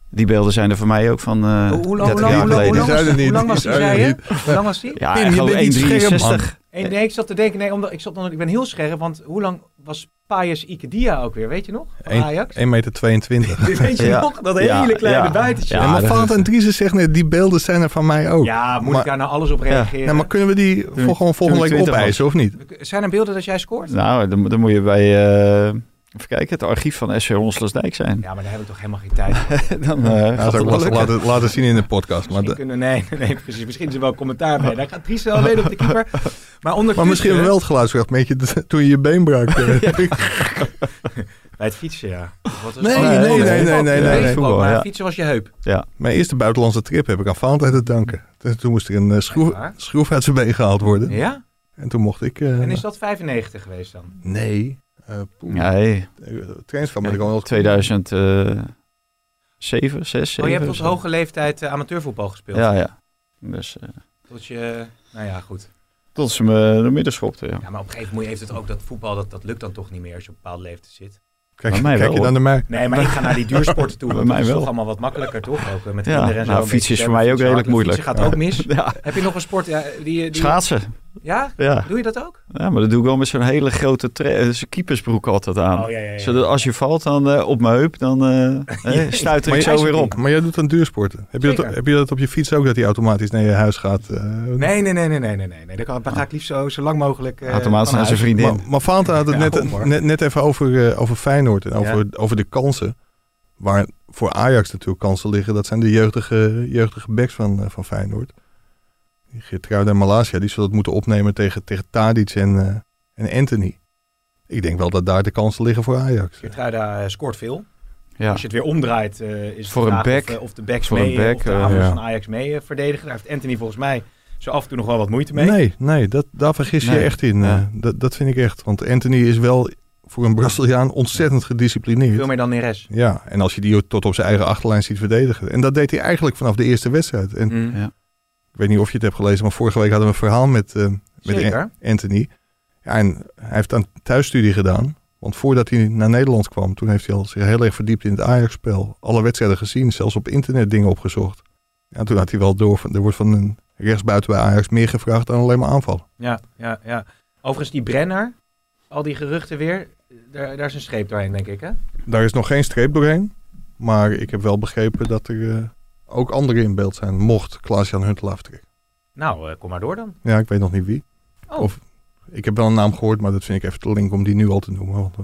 die beelden zijn er voor mij ook van eh Hoe, hoe lang, 30 hoe lang, jaar hoe lang, geleden. hoe lang was Die? Hoe lang was niet, die, die zei je? zouden Hoe lang was die? Ja, gewoon bent niet scherp, 1,63. Eén- nee, ik zat te denken, nee, omdat, ik, zat dan, ik ben heel scherp, want hoe lang was Payas Ikedia ook weer, weet je nog? Van Ajax? 1,22 meter. Weet je Ja. nog? Dat Ja, hele kleine ja. buitentje. Ja, maar Valentin en Driessen zegt net, die beelden zijn er van mij ook. Ja, moet Maar- ik daar nou alles op reageren? Ja, maar kunnen we die Toen- voor gewoon volgende week 20 opeisen, of niet? Zijn er beelden dat jij scoort? Nou, dan, dan moet je bij... eh, even kijken, het archief van SC Honslersdijk zijn. Ja, maar daar heb ik toch helemaal geen tijd voor. dan Ja, gaat dat het zou ik wel laten, laten, zien in de podcast. Maar, de- kunnen, nee, nee, nee, precies. Misschien is er wel commentaar bij. Daar gaat Dries wel weten op de keeper. Maar ondertussen... maar misschien wel het geluidsfragment je toen je je been brak. eh. Bij het fietsen, ja. Nee, nee, nee, nee, nee, nee, nee. Voetbal, maar ja. fietsen was je heup. Mijn eerste buitenlandse trip heb ik aan Valentijn te danken. Toen- Toen moest er een eh, schroef, uit zijn been gehaald worden. Ja? En toen mocht ik... eh, En is dat 95 geweest dan? Nee. Eh poeh. Nee, Eh, van me gewoon wel 2007, 6, 7. Oh, je hebt tot hoge leeftijd eh, amateurvoetbal gespeeld. Ja, ja. Dus eh, Tot je... Nou ja, goed. tot ze me door midden schopte, ja. Ja, maar op een gegeven moment heeft het ook dat voetbal, dat, dat lukt dan toch niet meer als je op een bepaalde leeftijd zit. Kijk, mij kijk wel, je dan naar mij? Nee, maar ik ga naar die duursporten toe. Bij want dat mij is wel. toch allemaal wat makkelijker, toch? Ook met Ja, kinderen en zo. nou, fietsen is voor mij ook redelijk moeilijk. Fietsen gaat ook mis. Ja, Heb je nog een sport ja, die, die... schaatsen. Ja? Ja. Doe je dat ook? ja, maar dat doe ik wel met zo'n hele grote eh, zo'n keepersbroek altijd aan. Oh, ja, ja, ja. Zodat als je valt dan eh, op mijn heup, dan eh stuit Maar ik zo weer op. Maar jij doet aan duursporten. Heb je, dat, heb je dat op je fiets ook, dat die automatisch naar je huis gaat? eh? Nee, nee, nee, nee, nee, nee, nee. kan, daar ga ik liefst zo, zo lang mogelijk eh, Automatisch naar zijn vriendin. Maar, maar Valentijn had het Ja, net, net, net even over, over Feyenoord en over, over de kansen. Waar voor Ajax natuurlijk kansen liggen. Dat zijn de jeugdige, jeugdige backs van, van Feyenoord. Die Geertruida en Malasia, die zullen het moeten opnemen tegen, tegen Tadic en, eh, en Anthony. Ik denk wel dat daar de kansen liggen voor Ajax. Geertruida eh, scoort veel. Ja. Als je het weer omdraait, eh, is Voor een back. Of, of de backs Voor mee, een back, of de ja. van Ajax mee verdedigen. Daar heeft Anthony volgens mij zo af en toe nog wel wat moeite mee. Nee, nee dat, daar vergis je echt in. Ja. dat, dat vind ik echt. Want Anthony is wel voor een Braziliaan ontzettend gedisciplineerd. Veel meer dan Neres. Ja, en als je die tot op zijn eigen achterlijn ziet verdedigen. En dat deed hij eigenlijk vanaf de eerste wedstrijd. En Mm. Ja. Ik weet niet of je het hebt gelezen, maar vorige week hadden we een verhaal met, eh, met Anthony. Ja, en hij heeft een thuisstudie gedaan. Want voordat hij naar Nederland kwam, toen heeft hij al zich heel erg verdiept in het Ajax-spel. Alle wedstrijden gezien, zelfs op internet dingen opgezocht. Ja, toen had hij wel door, van, er wordt van een rechtsbuiten bij Ajax meer gevraagd dan alleen maar aanvallen. Ja, ja, ja. Overigens die Brenner, al die geruchten weer, daar, daar is een streep doorheen, denk ik, hè? Daar is nog geen streep doorheen. Maar ik heb wel begrepen dat er eh, ook anderen in beeld zijn, mocht Klaas-Jan Huntelaar vertrekken. Nou, eh, kom maar door dan. Ja, ik weet nog niet wie. Oh. Of, ik heb wel een naam gehoord, maar dat vind ik even te link om die nu al te noemen. Want, eh,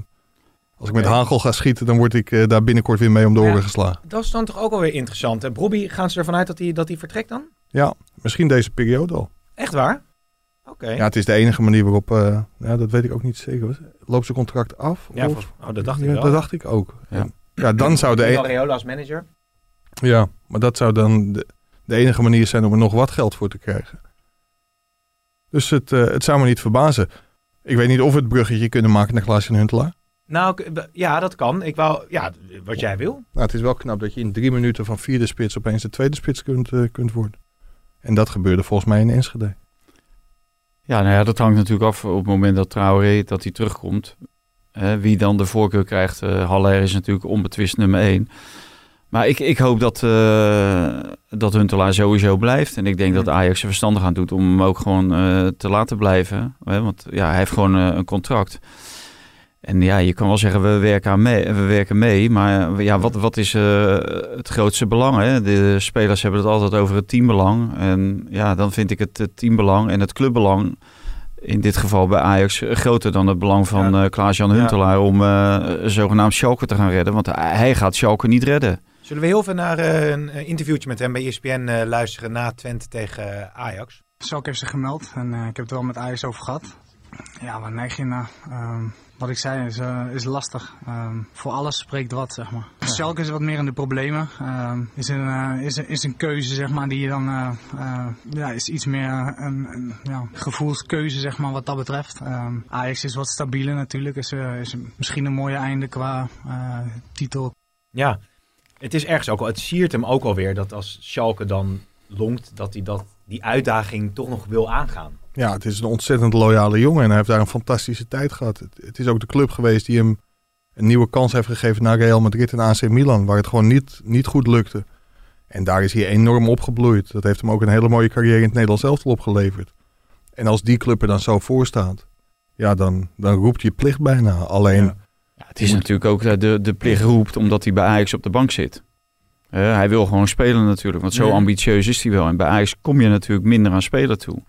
als ik met hagel ga schieten, dan word ik eh, daar binnenkort weer mee om de Ja. oren geslagen. Dat is dan toch ook alweer interessant. hè? Bobby, gaan ze ervan uit dat hij, dat hij vertrekt dan? Ja, misschien deze periode al. Echt waar? Oké. Ja, het is de enige manier waarop, eh, ja, dat weet ik ook niet zeker. Loopt zijn contract af? Ja, Of- oh, dat dacht ik Ja, wel. Dat dacht ik ook. Ja. Ja, dan zou de, Miguel e- Reola als manager. Ja, maar dat zou dan de, de enige manier zijn om er nog wat geld voor te krijgen. Dus het, eh, het zou me niet verbazen. Ik weet niet of we het bruggetje kunnen maken naar Klaas en Huntelaar. Nou, ja, dat kan. Ik wou, ja, wat jij wil. Nou, het is wel knap dat je in drie minuten van vierde spits opeens de tweede spits kunt, eh, kunt worden. En dat gebeurde volgens mij in Enschede. Ja, nou ja, dat hangt natuurlijk af op het moment dat Traoré dat hij terugkomt. Eh, wie dan de voorkeur krijgt. eh Haller is natuurlijk onbetwist nummer één. Maar ik, ik hoop dat, eh dat Huntelaar sowieso blijft. En ik denk dat Ajax er verstandig aan doet om hem ook gewoon eh, te laten blijven. Want ja, hij heeft gewoon eh, een contract. En ja, je kan wel zeggen, we werken, aan mee, we werken mee. Maar ja, wat, wat is het grootste belang? Hè? De spelers hebben het altijd over het teambelang. En ja, dan vind ik het, het teambelang en het clubbelang... in dit geval bij Ajax groter dan het belang van eh Klaas-Jan Ja. Huntelaar... om eh, zogenaamd Schalke te gaan redden. Want hij hij gaat Schalke niet redden. Zullen we heel even naar eh, een eh, interviewtje met hem bij ESPN eh, luisteren na Twente tegen Ajax? Schalke heeft zich gemeld en ik heb het wel met Ajax over gehad. Ja, waar neig je naar? Ehm, wat ik zei is, is lastig. Ehm, voor alles spreekt wat, zeg maar. Schalke is wat meer in de problemen. Ehm, is, een, is, een- is een keuze, zeg maar, die je dan... ja, is iets meer een, een ja, gevoelskeuze, zeg maar, wat dat betreft. Ajax is wat stabieler natuurlijk. Is, is misschien een mooie einde qua titel. Ja, het is ergens ook al, het siert hem ook alweer dat als Schalke dan longt, dat hij dat, die uitdaging toch nog wil aangaan. Ja, het is een ontzettend loyale jongen en hij heeft daar een fantastische tijd gehad. Het, het is ook de club geweest die hem een nieuwe kans heeft gegeven naar Real Madrid en AC Milan, waar het gewoon niet, niet goed lukte. En daar is hij enorm opgebloeid. Dat heeft hem ook een hele mooie carrière in het Nederlands elftal opgeleverd. En als die club er dan zo voor staat, ja, dan, dan roept je plicht bijna. Alleen, Ja. Ja, het is natuurlijk ook dat de, de plicht roept omdat hij bij Ajax op de bank zit. Eh, hij wil gewoon spelen natuurlijk, want zo Ja. ambitieus is hij wel. En bij Ajax kom je natuurlijk minder aan spelen toe.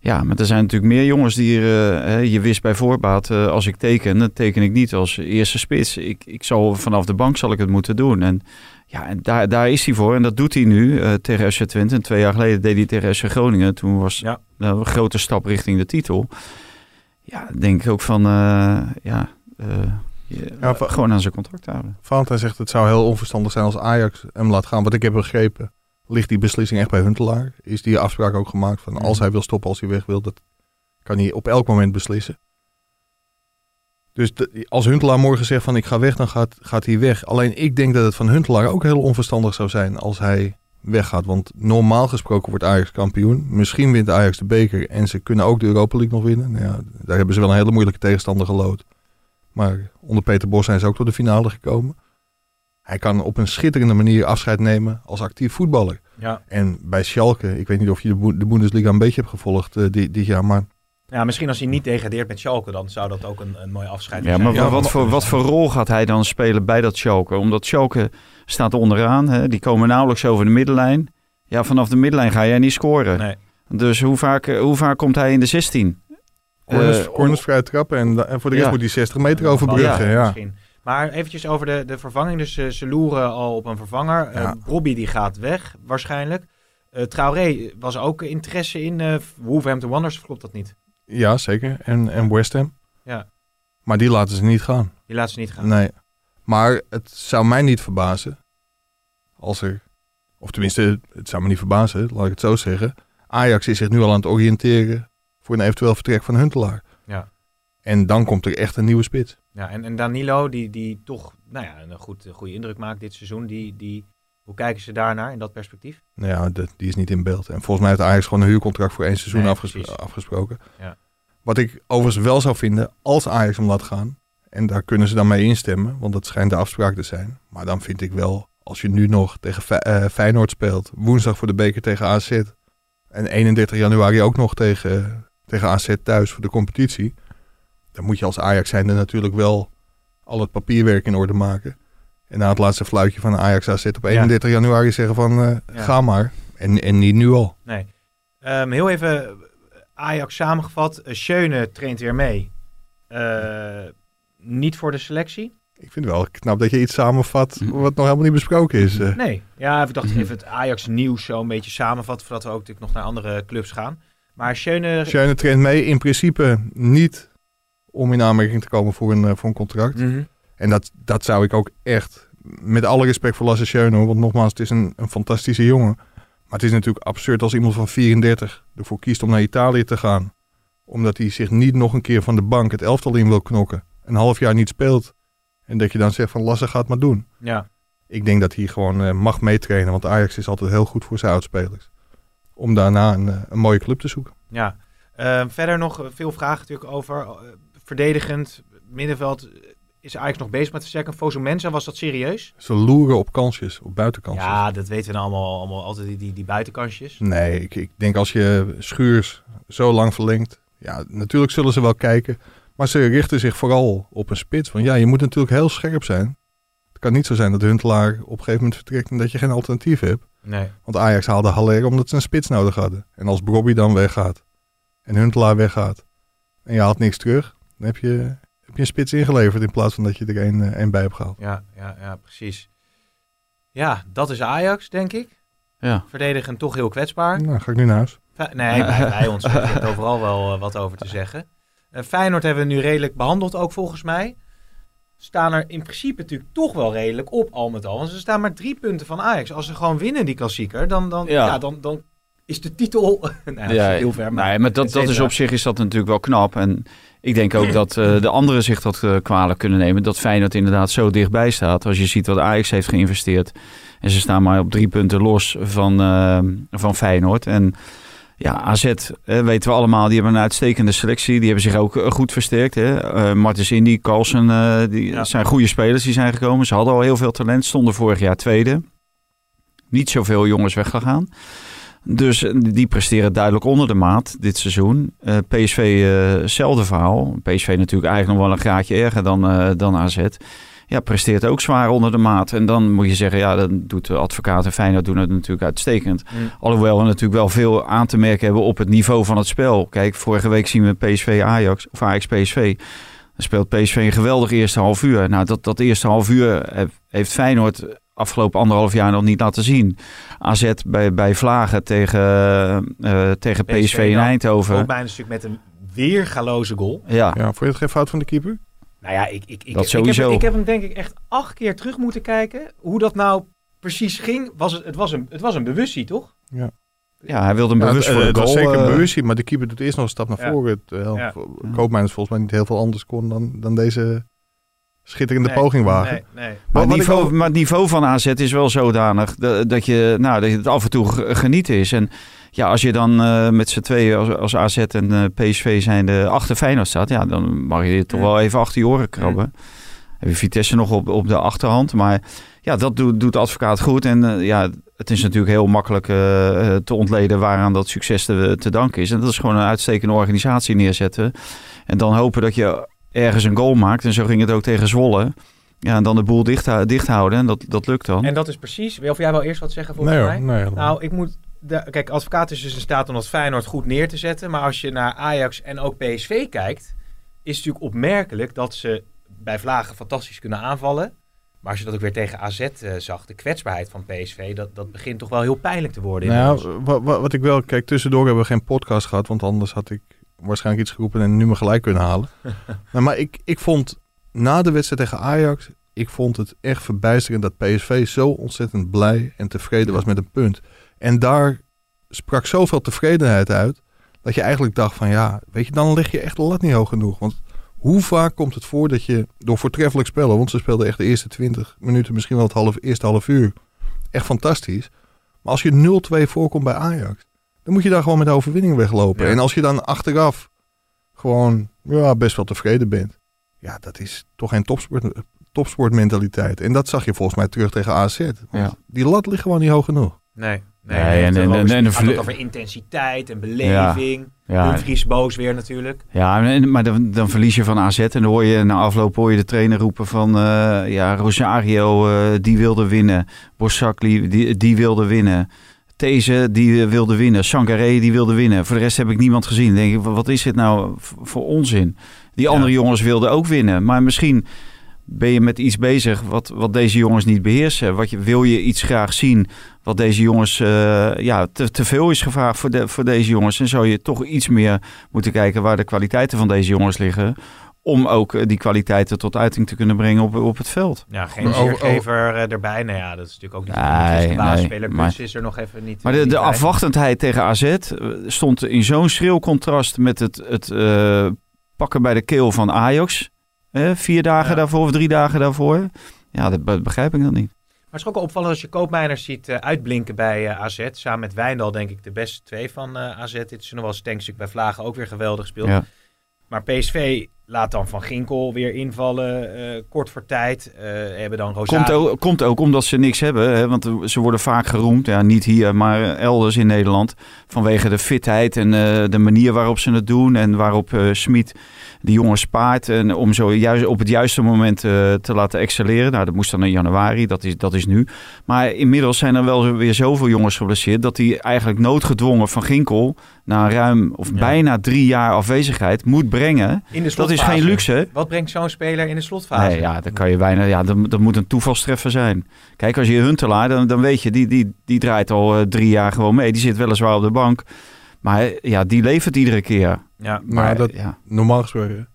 Ja, maar er zijn natuurlijk meer jongens die eh, je wist bij voorbaat, eh, als ik teken, dan teken ik niet als eerste spits. Ik, ik zal vanaf de bank zal ik het moeten doen. En ja, en daar, daar is hij voor en dat doet hij nu eh, tegen FC Twente. En twee jaar geleden deed hij tegen FC Groningen. Toen was Ja. een grote stap richting de titel. Ja, denk ik ook van, eh, ja, eh, je- Ja, gewoon aan zijn contract houden. Valentijn zegt het zou heel onverstandig zijn als Ajax hem laat gaan. Wat ik heb begrepen, ligt die beslissing echt bij Huntelaar. Is die afspraak ook gemaakt van als hij wil stoppen, als hij weg wil, dat kan hij op elk moment beslissen. Dus de- als Huntelaar morgen zegt van ik ga weg, dan gaat, gaat hij weg. Alleen ik denk dat het van Huntelaar ook heel onverstandig zou zijn als hij weggaat. Want normaal gesproken wordt Ajax kampioen. Misschien wint Ajax de beker en ze kunnen ook de Europa League nog winnen. Nou ja, daar hebben ze wel een hele moeilijke tegenstander gelood. Maar onder Peter Bos zijn ze ook tot de finale gekomen. Hij kan op een schitterende manier afscheid nemen als actief voetballer. Ja. En bij Schalke, ik weet niet of je de, Bo- de Bundesliga een beetje hebt gevolgd eh, dit, dit jaar, maar ja, misschien als hij niet degradeert met Schalke, dan zou dat ook een, een mooi afscheid Ja, zijn. maar Ja, wat, maar- voor, wat voor rol gaat hij dan spelen bij dat Schalke? Omdat Schalke staat onderaan, hè? die komen nauwelijks over de middenlijn. Ja, vanaf de middenlijn ga jij niet scoren. Nee. Dus hoe vaak, eh, hoe vaak komt hij in de 16? Corners, Eh, corners vrij trappen en, en voor de rest moet hij 60 meter overbruggen. Ja, Misschien. Maar eventjes over de, de vervanging. Dus eh, ze loeren al op een vervanger. Ja. Robbie die gaat weg, waarschijnlijk. Eh Traoré was ook interesse in eh Wolverhampton Wanderers, klopt dat niet? ja zeker. En, en West Ham. Ja. Maar die laten ze niet gaan. Die laten ze niet gaan. Nee. Maar het zou mij niet verbazen als er, of tenminste, het zou me niet verbazen, laat ik het zo zeggen. Ajax is zich nu al aan het oriënteren voor een eventueel vertrek van Huntelaar. Ja. En dan komt er echt een nieuwe spits. Ja, en, en Danilo, die, die toch nou ja, een goed, een goede indruk maakt dit seizoen. Die, die, hoe kijken ze daarnaar in dat perspectief? Nou ja, de- die is niet in beeld. En volgens mij heeft Ajax gewoon een huurcontract voor één seizoen Nee, afges- afgesproken. Ja. Wat ik overigens wel zou vinden, als Ajax hem laat gaan, en daar kunnen ze dan mee instemmen, want dat schijnt de afspraak te zijn. Maar dan vind ik wel, als je nu nog tegen Fe- eh, Feyenoord speelt, woensdag voor de beker tegen AZ, en 31 januari ook nog tegen, tegen AZ thuis voor de competitie, dan moet je als Ajax zijnde natuurlijk wel al het papierwerk in orde maken. En na het laatste fluitje van Ajax AZ op 31 januari zeggen van eh, Ja. ga maar. En, en niet nu al. Nee. Ehm, heel even eh, Ajax samengevat. Uh, Schöne traint weer mee. Eh, niet voor de selectie? Ik vind het wel knap dat je iets samenvat wat nog helemaal niet besproken is. eh. Nee. Ja, ik dacht even het Ajax nieuws zo een beetje samenvatten. Voordat we ook natuurlijk nog naar andere clubs gaan. Maar Schöne... Schöne traint mee in principe niet om in aanmerking te komen voor een, eh, voor een contract. Mhm. En dat, dat zou ik ook echt, met alle respect voor Lasse Schöne, want nogmaals, het is een, een fantastische jongen. Maar het is natuurlijk absurd als iemand van 34 ervoor kiest om naar Italië te gaan. Omdat hij zich niet nog een keer van de bank het elftal in wil knokken. Een half jaar niet speelt. En dat je dan zegt van Lasse gaat maar doen. Ja. Ik denk dat hij gewoon eh, mag meetrainen, want Ajax is altijd heel goed voor zijn oudspelers. Om daarna een, eh, een mooie club te zoeken. Ja. Ehm, verder nog eh, veel vragen natuurlijk over. eh, verdedigend, middenveld. is Ajax nog bezig met versterken? Fosu Mensa, was dat serieus? Ze loeren op kansjes, op buitenkansjes. Ja, dat weten we nou allemaal, allemaal altijd die, die, die buitenkansjes. Nee, ik, ik denk als je Schuurs zo lang verlengt. Ja, natuurlijk zullen ze wel kijken. Maar ze richten zich vooral op een spits. Want ja, je moet natuurlijk heel scherp zijn. Het kan niet zo zijn dat Huntelaar op een gegeven moment vertrekt en dat je geen alternatief hebt. Nee. Want Ajax haalde Haller omdat ze een spits nodig hadden. En als Bobby dan weggaat en Huntelaar weggaat en je haalt niks terug, dan heb je, heb je een spits ingeleverd in plaats van dat je er één, eh, één bij hebt gehaald. Ja, ja, ja, precies. Ja, dat is Ajax, denk ik. Ja. Verdedigend toch heel kwetsbaar. Nou, ga ik nu naar huis. Fe- Nee, bij, bij ons heb je overal wel eh, wat over te zeggen. Eh, Feyenoord hebben we nu redelijk behandeld ook volgens mij. Staan er in principe natuurlijk toch wel redelijk op al met al. Want ze staan maar drie punten van Ajax. Als ze gewoon winnen die klassieker, dan, dan, ja. Ja. dan, dan is de titel... nou, Ja, heel ver, nee, maar dat, dat is op zich is dat natuurlijk wel knap. En ik denk ook dat eh, de anderen zich dat eh, kwalijk kunnen nemen. Dat Feyenoord inderdaad zo dichtbij staat. Als je ziet wat Ajax heeft geïnvesteerd. En ze staan maar op drie punten los van, eh, van Feyenoord. En ja, AZ eh, weten we allemaal, die hebben een uitstekende selectie. Die hebben zich ook eh, goed versterkt. Hè. Eh, Martens Indy, Carlsen, eh, die Ja. zijn goede spelers die zijn gekomen. Ze hadden al heel veel talent, stonden vorig jaar tweede. Niet zoveel jongens weggegaan. Dus eh, die presteren duidelijk onder de maat dit seizoen. Eh, PSV, eh, hetzelfde verhaal. PSV natuurlijk eigenlijk nog wel een graadje erger dan, eh, dan AZ. Ja, presteert ook zwaar onder de maat. En dan moet je zeggen, ja, dan doet de advocaat en Feyenoord doen het natuurlijk uitstekend. Mm. Alhoewel we natuurlijk wel veel aan te merken hebben op het niveau van het spel. Kijk, vorige week zien we PSV Ajax, of Ajax PSV. Dan speelt PSV een geweldig eerste half uur. Nou, dat, dat eerste half uur he- heeft Feyenoord afgelopen anderhalf jaar nog niet laten zien. AZ bij, bij Vlagen tegen, eh, tegen PSV, in Eindhoven. Ook bijna een stuk met een weergaloze goal. Ja, Ja, vond je het geen fout van de keeper? Nou ja, ik, ik, ik, Dat ik, heb, sowieso. ik heb hem denk ik echt acht keer terug moeten kijken. Hoe dat nou precies ging. Was het, het, was een, het was een bewustzie, toch? ja, hij wilde hem Ja, bewust het, voor eh, de het goal. was zeker eh, een bewustzijn, maar de keeper doet eerst nog een stap naar Ja. voren. Terwijl Ja. Koopmeiners volgens mij niet heel veel anders kon dan, dan deze schitterende Nee, poging wagen. Nee, nee. Maar, niveau, maar het niveau van AZ is wel zodanig dat, dat, je, nou, dat je het af en toe ge- genieten is. En ja, als je dan eh, met z'n tweeën als, als AZ en eh, PSV zijn de achter Feyenoord staat, ja, dan mag je toch Ja. wel even achter je oren krabben. Heb je Vitesse nog op, op de achterhand, maar ja, dat doet, doet de advocaat goed. En eh, ja, het is natuurlijk heel makkelijk te ontleden waaraan dat succes te, te danken is. En dat is gewoon een uitstekende organisatie neerzetten. En dan hopen dat je ergens een goal maakt. En zo ging het ook tegen Zwolle. Ja, en dan de boel dicht, dicht houden. En dat, dat lukt dan. En dat is precies... Of jij wil eerst wat zeggen volgens Nee mij? hoor, nee, Nou, ik moet... De, kijk, advocaat is dus in staat om dat Feyenoord goed neer te zetten. Maar als je naar Ajax en ook PSV kijkt... is het natuurlijk opmerkelijk dat ze bij Vlagen fantastisch kunnen aanvallen. Maar als je dat ook weer tegen AZ eh, zag, de kwetsbaarheid van PSV... Dat, dat begint toch wel heel pijnlijk te worden. Nou, wat, wat, wat ik wel... Kijk, tussendoor hebben we geen podcast gehad, want anders had ik waarschijnlijk iets geroepen en nu me gelijk kunnen halen. nou, maar ik, ik vond na de wedstrijd tegen Ajax, ik vond het echt verbijsterend dat PSV zo ontzettend blij en tevreden was met een punt. En daar sprak zoveel tevredenheid uit, dat je eigenlijk dacht van ja, weet je, dan leg je echt de lat niet hoog genoeg. Want hoe vaak komt het voor dat je door voortreffelijk spellen, want ze speelden echt de eerste 20 minuten, misschien wel het half, eerste half uur, echt fantastisch. Maar als je 0-2 voorkomt bij Ajax, dan moet je daar gewoon met de overwinning weglopen. Ja. En als je dan achteraf gewoon ja, best wel tevreden bent, ja, dat is toch geen topsport, topsportmentaliteit. En dat zag je volgens mij terug tegen AZ. Want Ja. Die lat ligt gewoon niet hoog genoeg. Nee. Nee, Nee, nee, en- en, en- gaat ook over intensiteit en beleving. ja, Dumfries boos weer natuurlijk. ja, maar dan, dan verlies je van AZ. En dan hoor je na afloop hoor je de trainer roepen van... eh, ja, Rosario, eh, die wilde winnen. Borsakli, die, die wilde winnen. These, die eh, wilde winnen. Sangaré, die wilde winnen. Voor de rest heb ik niemand gezien. Dan denk ik, wat is dit nou voor onzin? Die Ja. andere jongens wilden ook winnen. Maar misschien ben je met iets bezig wat, wat deze jongens niet beheersen. Wat je, wil je iets graag zien wat deze jongens... eh, ja, te, te veel is gevraagd voor, de, voor deze jongens. En zou je toch iets meer moeten kijken waar de kwaliteiten van deze jongens liggen. Om ook eh, die kwaliteiten tot uiting te kunnen brengen op, op het veld. Ja, geen zeergever eh, erbij. Nou ja, dat is natuurlijk ook niet Nee, de basisspeler. nee, Kus maar- is er nog even niet Maar de, de afwachtendheid tegen AZ eh, stond in zo'n schril contrast met het, het eh, pakken bij de keel van Ajax. Eh, vier dagen Ja. daarvoor of drie dagen daarvoor. Ja, dat be- begrijp ik dan niet. Maar het is ook wel opvallend als je koopmijners ziet uitblinken bij AZ. Samen met Wijndal denk ik de beste twee van AZ. Dit is nog wel Stenkstuk bij Vlagen ook weer geweldig gespeeld. Ja. Maar PSV laat dan Van Ginkel weer invallen, eh, kort voor tijd. Eh, hebben dan Komt Rosario. ook, komt ook omdat ze niks hebben. Hè? Want ze worden vaak geroemd. Ja, niet hier, maar elders in Nederland. Vanwege de fitheid en eh, de manier waarop ze het doen. En waarop Smit die jongen spaart. En om zo juist op het juiste moment te laten excelleren. Nou, dat moest dan in januari. Dat is, dat is nu. Maar inmiddels zijn er wel weer zoveel jongens geblesseerd. Dat hij eigenlijk noodgedwongen van Ginkel. Na ruim of Ja. bijna drie jaar afwezigheid moet brengen. in de Dat is. Geen luxe. Wat brengt zo'n speler in de slotfase? Nee, ja, dan kan je bijna. Ja, dat, dat moet een toevalstreffer zijn. Kijk, als je Huntelaar, dan, dan weet je, die, die, die draait al eh, drie jaar gewoon mee. Die zit weliswaar op de bank. Maar ja, die levert iedere keer. Ja, Maar dat, ja. normaal, gesproken,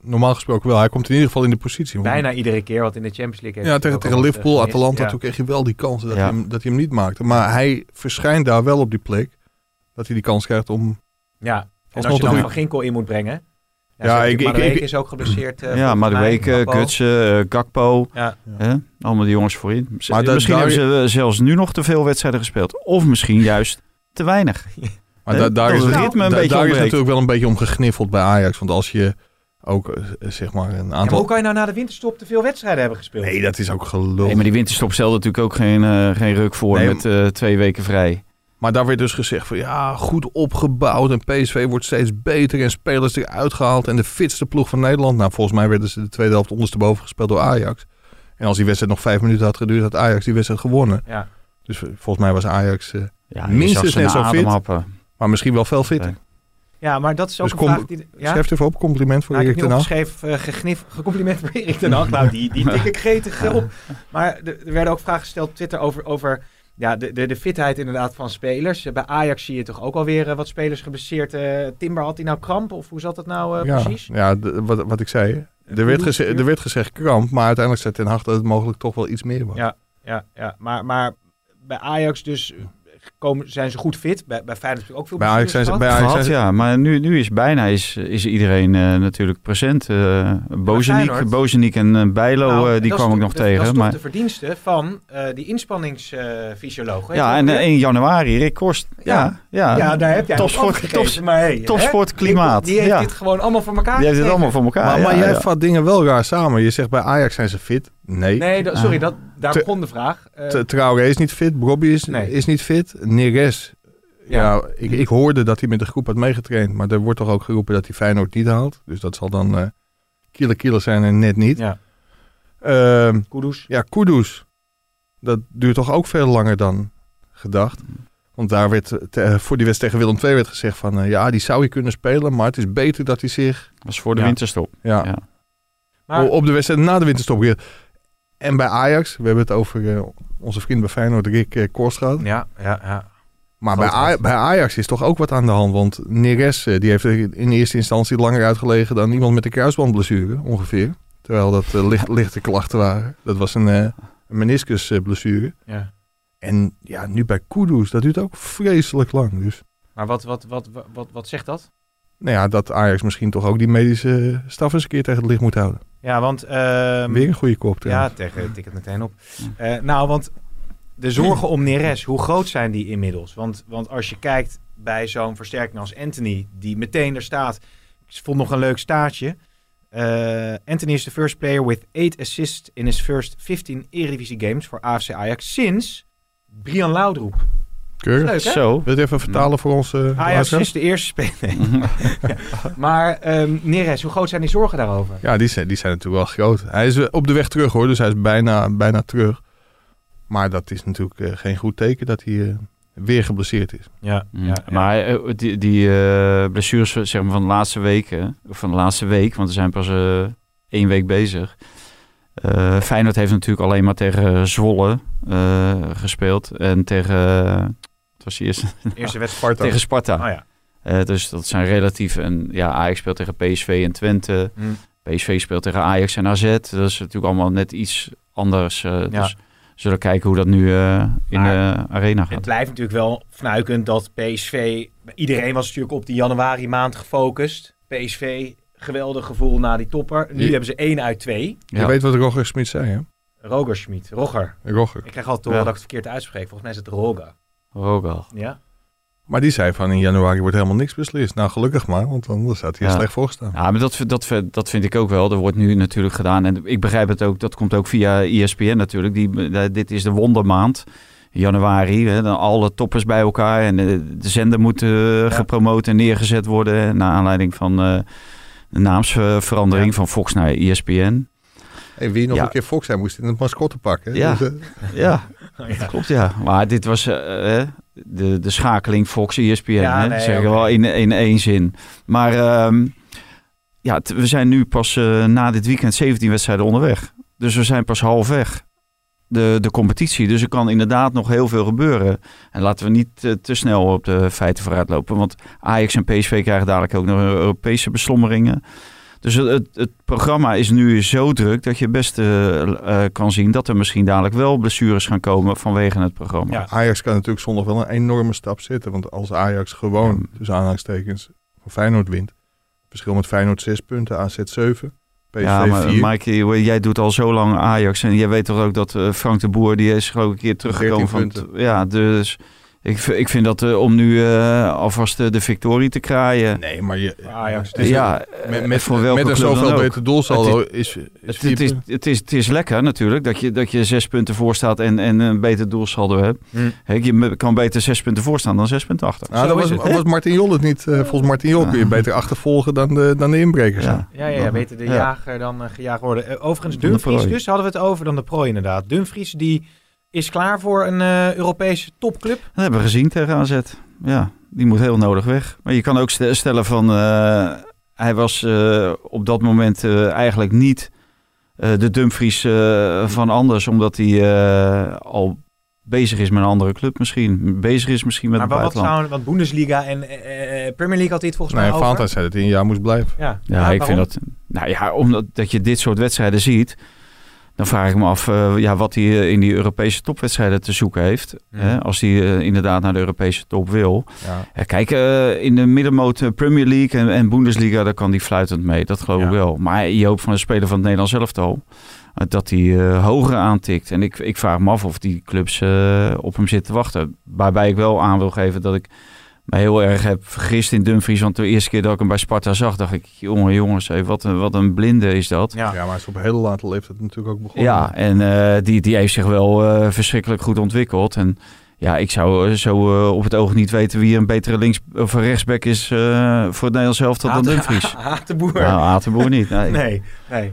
normaal gesproken wel. Hij komt in ieder geval in de positie. Bijna iedere keer wat in de Champions League heeft. Ja, tegen, tegen Liverpool. Atalanta, Ja. toen kreeg je wel die kans dat, Ja. hij hem, dat hij hem niet maakte. Maar hij verschijnt daar wel op die plek. Dat hij die kans krijgt om... Ja, en als je dan goeie- Van Ginkel in moet brengen. Ja, ik- ik, ik- is ook geblesseerd. eh, ja, volgens maar de mij. week, eh, Gakpo. Gutsen, eh, Gakpo. Ja. Hè? Allemaal die jongens voorin. Z- Maar dat- misschien daar- hebben ze eh, zelfs nu nog te veel wedstrijden gespeeld. Of misschien juist te weinig. Maar da- daar is, het ritme een beetje daar is natuurlijk wel een beetje om gegniffeld bij Ajax. Want als je ook, zeg maar, een Ja, maar aantal... hoe kan je nou na de winterstop te veel wedstrijden hebben gespeeld? nee, dat is ook gelul. Nee, maar die winterstop stelde natuurlijk ook geen, eh, geen ruk voor Nee, met eh, twee weken vrij. Maar daar werd dus gezegd van ja, goed opgebouwd en PSV wordt steeds beter en spelers eruit gehaald en de fitste ploeg van Nederland. Nou, volgens mij werden ze de tweede helft ondersteboven gespeeld door Ajax. En als die wedstrijd nog vijf minuten had geduurd, had Ajax die wedstrijd gewonnen. Ja. Dus eh, volgens mij was Ajax, eh, Ja, Minstens net zo fit. Maar misschien wel veel fitter. Ja, maar dat is ook Dus een vraag die... Ja? Schrijf even op, compliment voor Nou, ik Erik heb ten Hag. opgeschreven, uh, gegnif, gecompliment voor Erik ten Hag. Nou, die, die tik ik gretig op. Maar er, er werden ook vragen gesteld op Twitter over, over ja, de, de, de fitheid inderdaad van spelers. Bij Ajax zie je toch ook alweer eh, wat spelers geblesseerd. eh Timber, had hij nou kramp of hoe zat dat nou eh, ja, precies? ja de- wat, wat ik zei. Er werd, geze- er werd gezegd kramp, maar uiteindelijk zei Ten Hag dat het mogelijk toch wel iets meer was. Ja. Ja, ja. Maar, maar bij Ajax dus komen, zijn ze goed fit. Bij, bij Feyenoord heb ik ook veel Bij Ajax zijn ze- bij gehad. Ajax Gehad, zijn ze- ja. Maar nu, nu is bijna is, is iedereen eh, natuurlijk present. Uh. Bozenik en eh, Bijlo, Nou, eh, die kwam ik nog tegen. Dat is toch maar, de verdienste van eh, die inspanningsfysioloog. ja, en wel? eh, 1 januari, Rick Kost. Ja, ja. Ja, daar heb jij Topsport- tops- maar hey, topsport, klimaat. Die heeft Ja. dit gewoon allemaal voor elkaar Die heeft het gekregen. allemaal voor elkaar. maar ja, maar jij ja. vat dingen wel raar samen. Je zegt bij Ajax zijn ze fit. Nee. Nee, dat- sorry, dat, daar begon de vraag. Eh, T- Traoré is niet fit, Bobby is, Nee. is niet fit, Neres. Ja, Ja. ik, ik hoorde dat hij met de groep had meegetraind, maar er wordt toch ook geroepen dat hij Feyenoord niet haalt. Dus dat zal dan eh kilo kilo zijn en net niet. ja, Ehm, Kudus. ja, Kudus. Dat duurt toch ook veel langer dan gedacht. Want daar werd eh, te- voor die wedstrijd tegen Willem II werd gezegd van ja, die zou je kunnen spelen, maar het is beter dat hij zich was voor de Ja. winterstop. ja, Ja. Maar, op de wedstrijd na de winterstop weer. En bij Ajax, we hebben het over eh, onze vriend bij Feyenoord, Rick gehad. ja, ja, ja. Maar bij, Ajax is toch ook wat aan de hand. Want Neres eh, die heeft in eerste instantie langer uitgelegen dan iemand met een kruisbandblessure ongeveer. Terwijl dat licht, lichte klachten waren. Dat was een, een meniscusblessure. ja. En ja, nu bij Kudus, dat duurt ook vreselijk lang. Dus Maar wat, wat, wat, wat, wat, wat zegt dat? Nou ja, dat Ajax misschien toch ook die medische staf eens een keer tegen het licht moet houden. Ja, want... ehm, Weer een goede kop. ja, tegen, tik het meteen op. Eh, nou, want de zorgen om Neres, hoe groot zijn die inmiddels? Want, want als je kijkt bij zo'n versterking als Anthony, die meteen er staat. Ik vond nog een leuk staartje. Eh, Anthony is the first player with 8 assists in his first 15 Eredivisie games voor AFC Ajax sinds Brian Laudroep. Keurig. Leuk? Zo. Wil je het even vertalen voor ons? eh, Ajax is de eerste speler. Ja. Maar ehm Neres, hoe groot zijn die zorgen daarover? Ja, die zijn, die zijn natuurlijk wel groot. Hij is eh, op de weg terug hoor, dus hij is bijna, bijna terug. Maar dat is natuurlijk eh, geen goed teken dat hij eh, weer geblesseerd is. Ja, Mm. Maar eh, die, die eh, blessures zeg maar, van de laatste weken, of van de laatste week, want we zijn pas eh, één week bezig. Eh Feyenoord heeft natuurlijk alleen maar tegen Zwolle eh, gespeeld. En tegen, was die eerste? Eerste wedstrijd. tegen Sparta. Oh ja. Eh, dus dat zijn relatief. En ja, Ajax speelt tegen PSV en Twente. Hm. PSV speelt tegen Ajax en AZ. Dat is natuurlijk allemaal net iets anders. eh, Ja. Dus we zullen kijken hoe dat nu eh, in Maar de arena Het gaat. blijft natuurlijk wel fnuikend dat PSV... Iedereen was natuurlijk op die januari maand gefocust. PSV, geweldig gevoel na die topper. Nu Je- hebben ze 1 uit 2. Je Ja. weet wat Roger Smit zei, hè? Roger Schmid. Rogger. Roger. Ik krijg altijd te horen Ja. dat ik het verkeerd uitspreek. Volgens mij is het Roger. Rogal. Ja? Maar die zei van in januari wordt helemaal niks beslist. Nou, gelukkig maar, want anders had hij Ja. slecht voor gestaan. Ja, maar dat, dat, dat vind ik ook wel. Er wordt nu natuurlijk gedaan. En ik begrijp het ook. Dat komt ook via ESPN natuurlijk. Die, eh, dit is de wondermaand. Januari. Hè, dan alle toppers bij elkaar. En de zender moet eh, gepromoot en neergezet worden. Naar aanleiding van eh, de naamsverandering van Fox naar ESPN. En wie nog Ja. een keer Fox zijn moest in het mascotte pakken. Ja. Dus, Ja, dat klopt ja. Maar dit was eh, eh, de, de schakeling Fox ESPN. Ja, hè? nee, zeggen we oké. wel in, in één zin. Maar ehm, ja, we zijn nu pas eh, na dit weekend 17 wedstrijden onderweg. Dus we zijn pas halfweg de, de competitie. Dus er kan inderdaad nog heel veel gebeuren. En laten we niet te snel op de feiten vooruit lopen. Want Ajax en PSV krijgen dadelijk ook nog Europese beslommeringen. Dus het, het, programma is nu zo druk dat je best eh, eh, kan zien dat er misschien dadelijk wel blessures gaan komen vanwege het programma. Ja. Ajax kan natuurlijk zondag wel een enorme stap zetten. Want als Ajax gewoon, tussen aanhalingstekens, van Feyenoord wint. Verschil met Feyenoord 6 punten, AZ 7, PSV Ja, maar 4. Mikey, jij doet al zo lang Ajax en jij weet toch ook dat eh, Frank de Boer, die is geloof ik een keer teruggekomen 14 van... Ja, dus ik, ik vind dat eh, om nu eh, alvast eh, de victorie te kraaien. Nee, maar je, Ajax. het is ja, een- met, met, voor welke met een zoveel ook. beter doelsaldo Het is, is, Het, is, het, is, het is lekker natuurlijk dat je, dat je zes punten voor staat en, en een beter doelsaldo hebt. Hm. Hè, je kan beter zes punten voor staan dan zes punten achter. Nou, Zo dat was, Martin Jol het niet. volgens Martin Jol kun je beter achtervolgen dan de, dan de inbrekers. Ja. Ja, ja, ja, beter de Ja. jager dan gejaagd worden. Overigens, Dumfries dus, hadden we het over dan de prooi inderdaad. Dumfries die is klaar voor een eh, Europese topclub. Dat hebben we gezien tegen AZ. Ja, die moet heel nodig weg. Maar je kan ook st- stellen van... eh, hij was eh, op dat moment eh, eigenlijk niet eh, de Dumfries eh, van anders. Omdat hij eh, al bezig is met een andere club misschien. Bezig is misschien met maar het wat, wat buitenland. zou, want Bundesliga en Premier League had hij het volgens Nee, mij over. Fanta zei dat hij een jaar moest blijven. Ja, Ja, ik waarom? vind dat... Nou ja, omdat dat je dit soort wedstrijden ziet... Dan vraag ik me af eh, ja, wat hij eh, in die Europese topwedstrijden te zoeken heeft. Mm. Hè, als hij eh, inderdaad naar de Europese top wil. Ja. Ja, kijk, in de middenmoot Premier League en, en Bundesliga, daar kan hij fluitend mee. Dat geloof ik wel. Maar je hoopt van een speler van het Nederlands elftal dat hij hoger aantikt. En ik, ik vraag me af of die clubs op hem zitten te wachten. Waarbij ik wel aan wil geven dat ik me heel erg heb vergist in Dumfries. Want de eerste keer dat ik hem bij Sparta zag, dacht ik, jongen, jongens, hé, wat, een, wat een blinde is dat. Ja. Ja, maar hij is op een hele late leeftijd natuurlijk ook begonnen. Ja, en eh, die, die heeft zich wel eh, verschrikkelijk goed ontwikkeld. En ja, ik zou eh, zo op het oog niet weten wie een betere links- of rechtsback is eh, voor het Nederlands elftal dan Dumfries. Haat de boer. Nou, Atenboer niet. Nee. Nee, nee.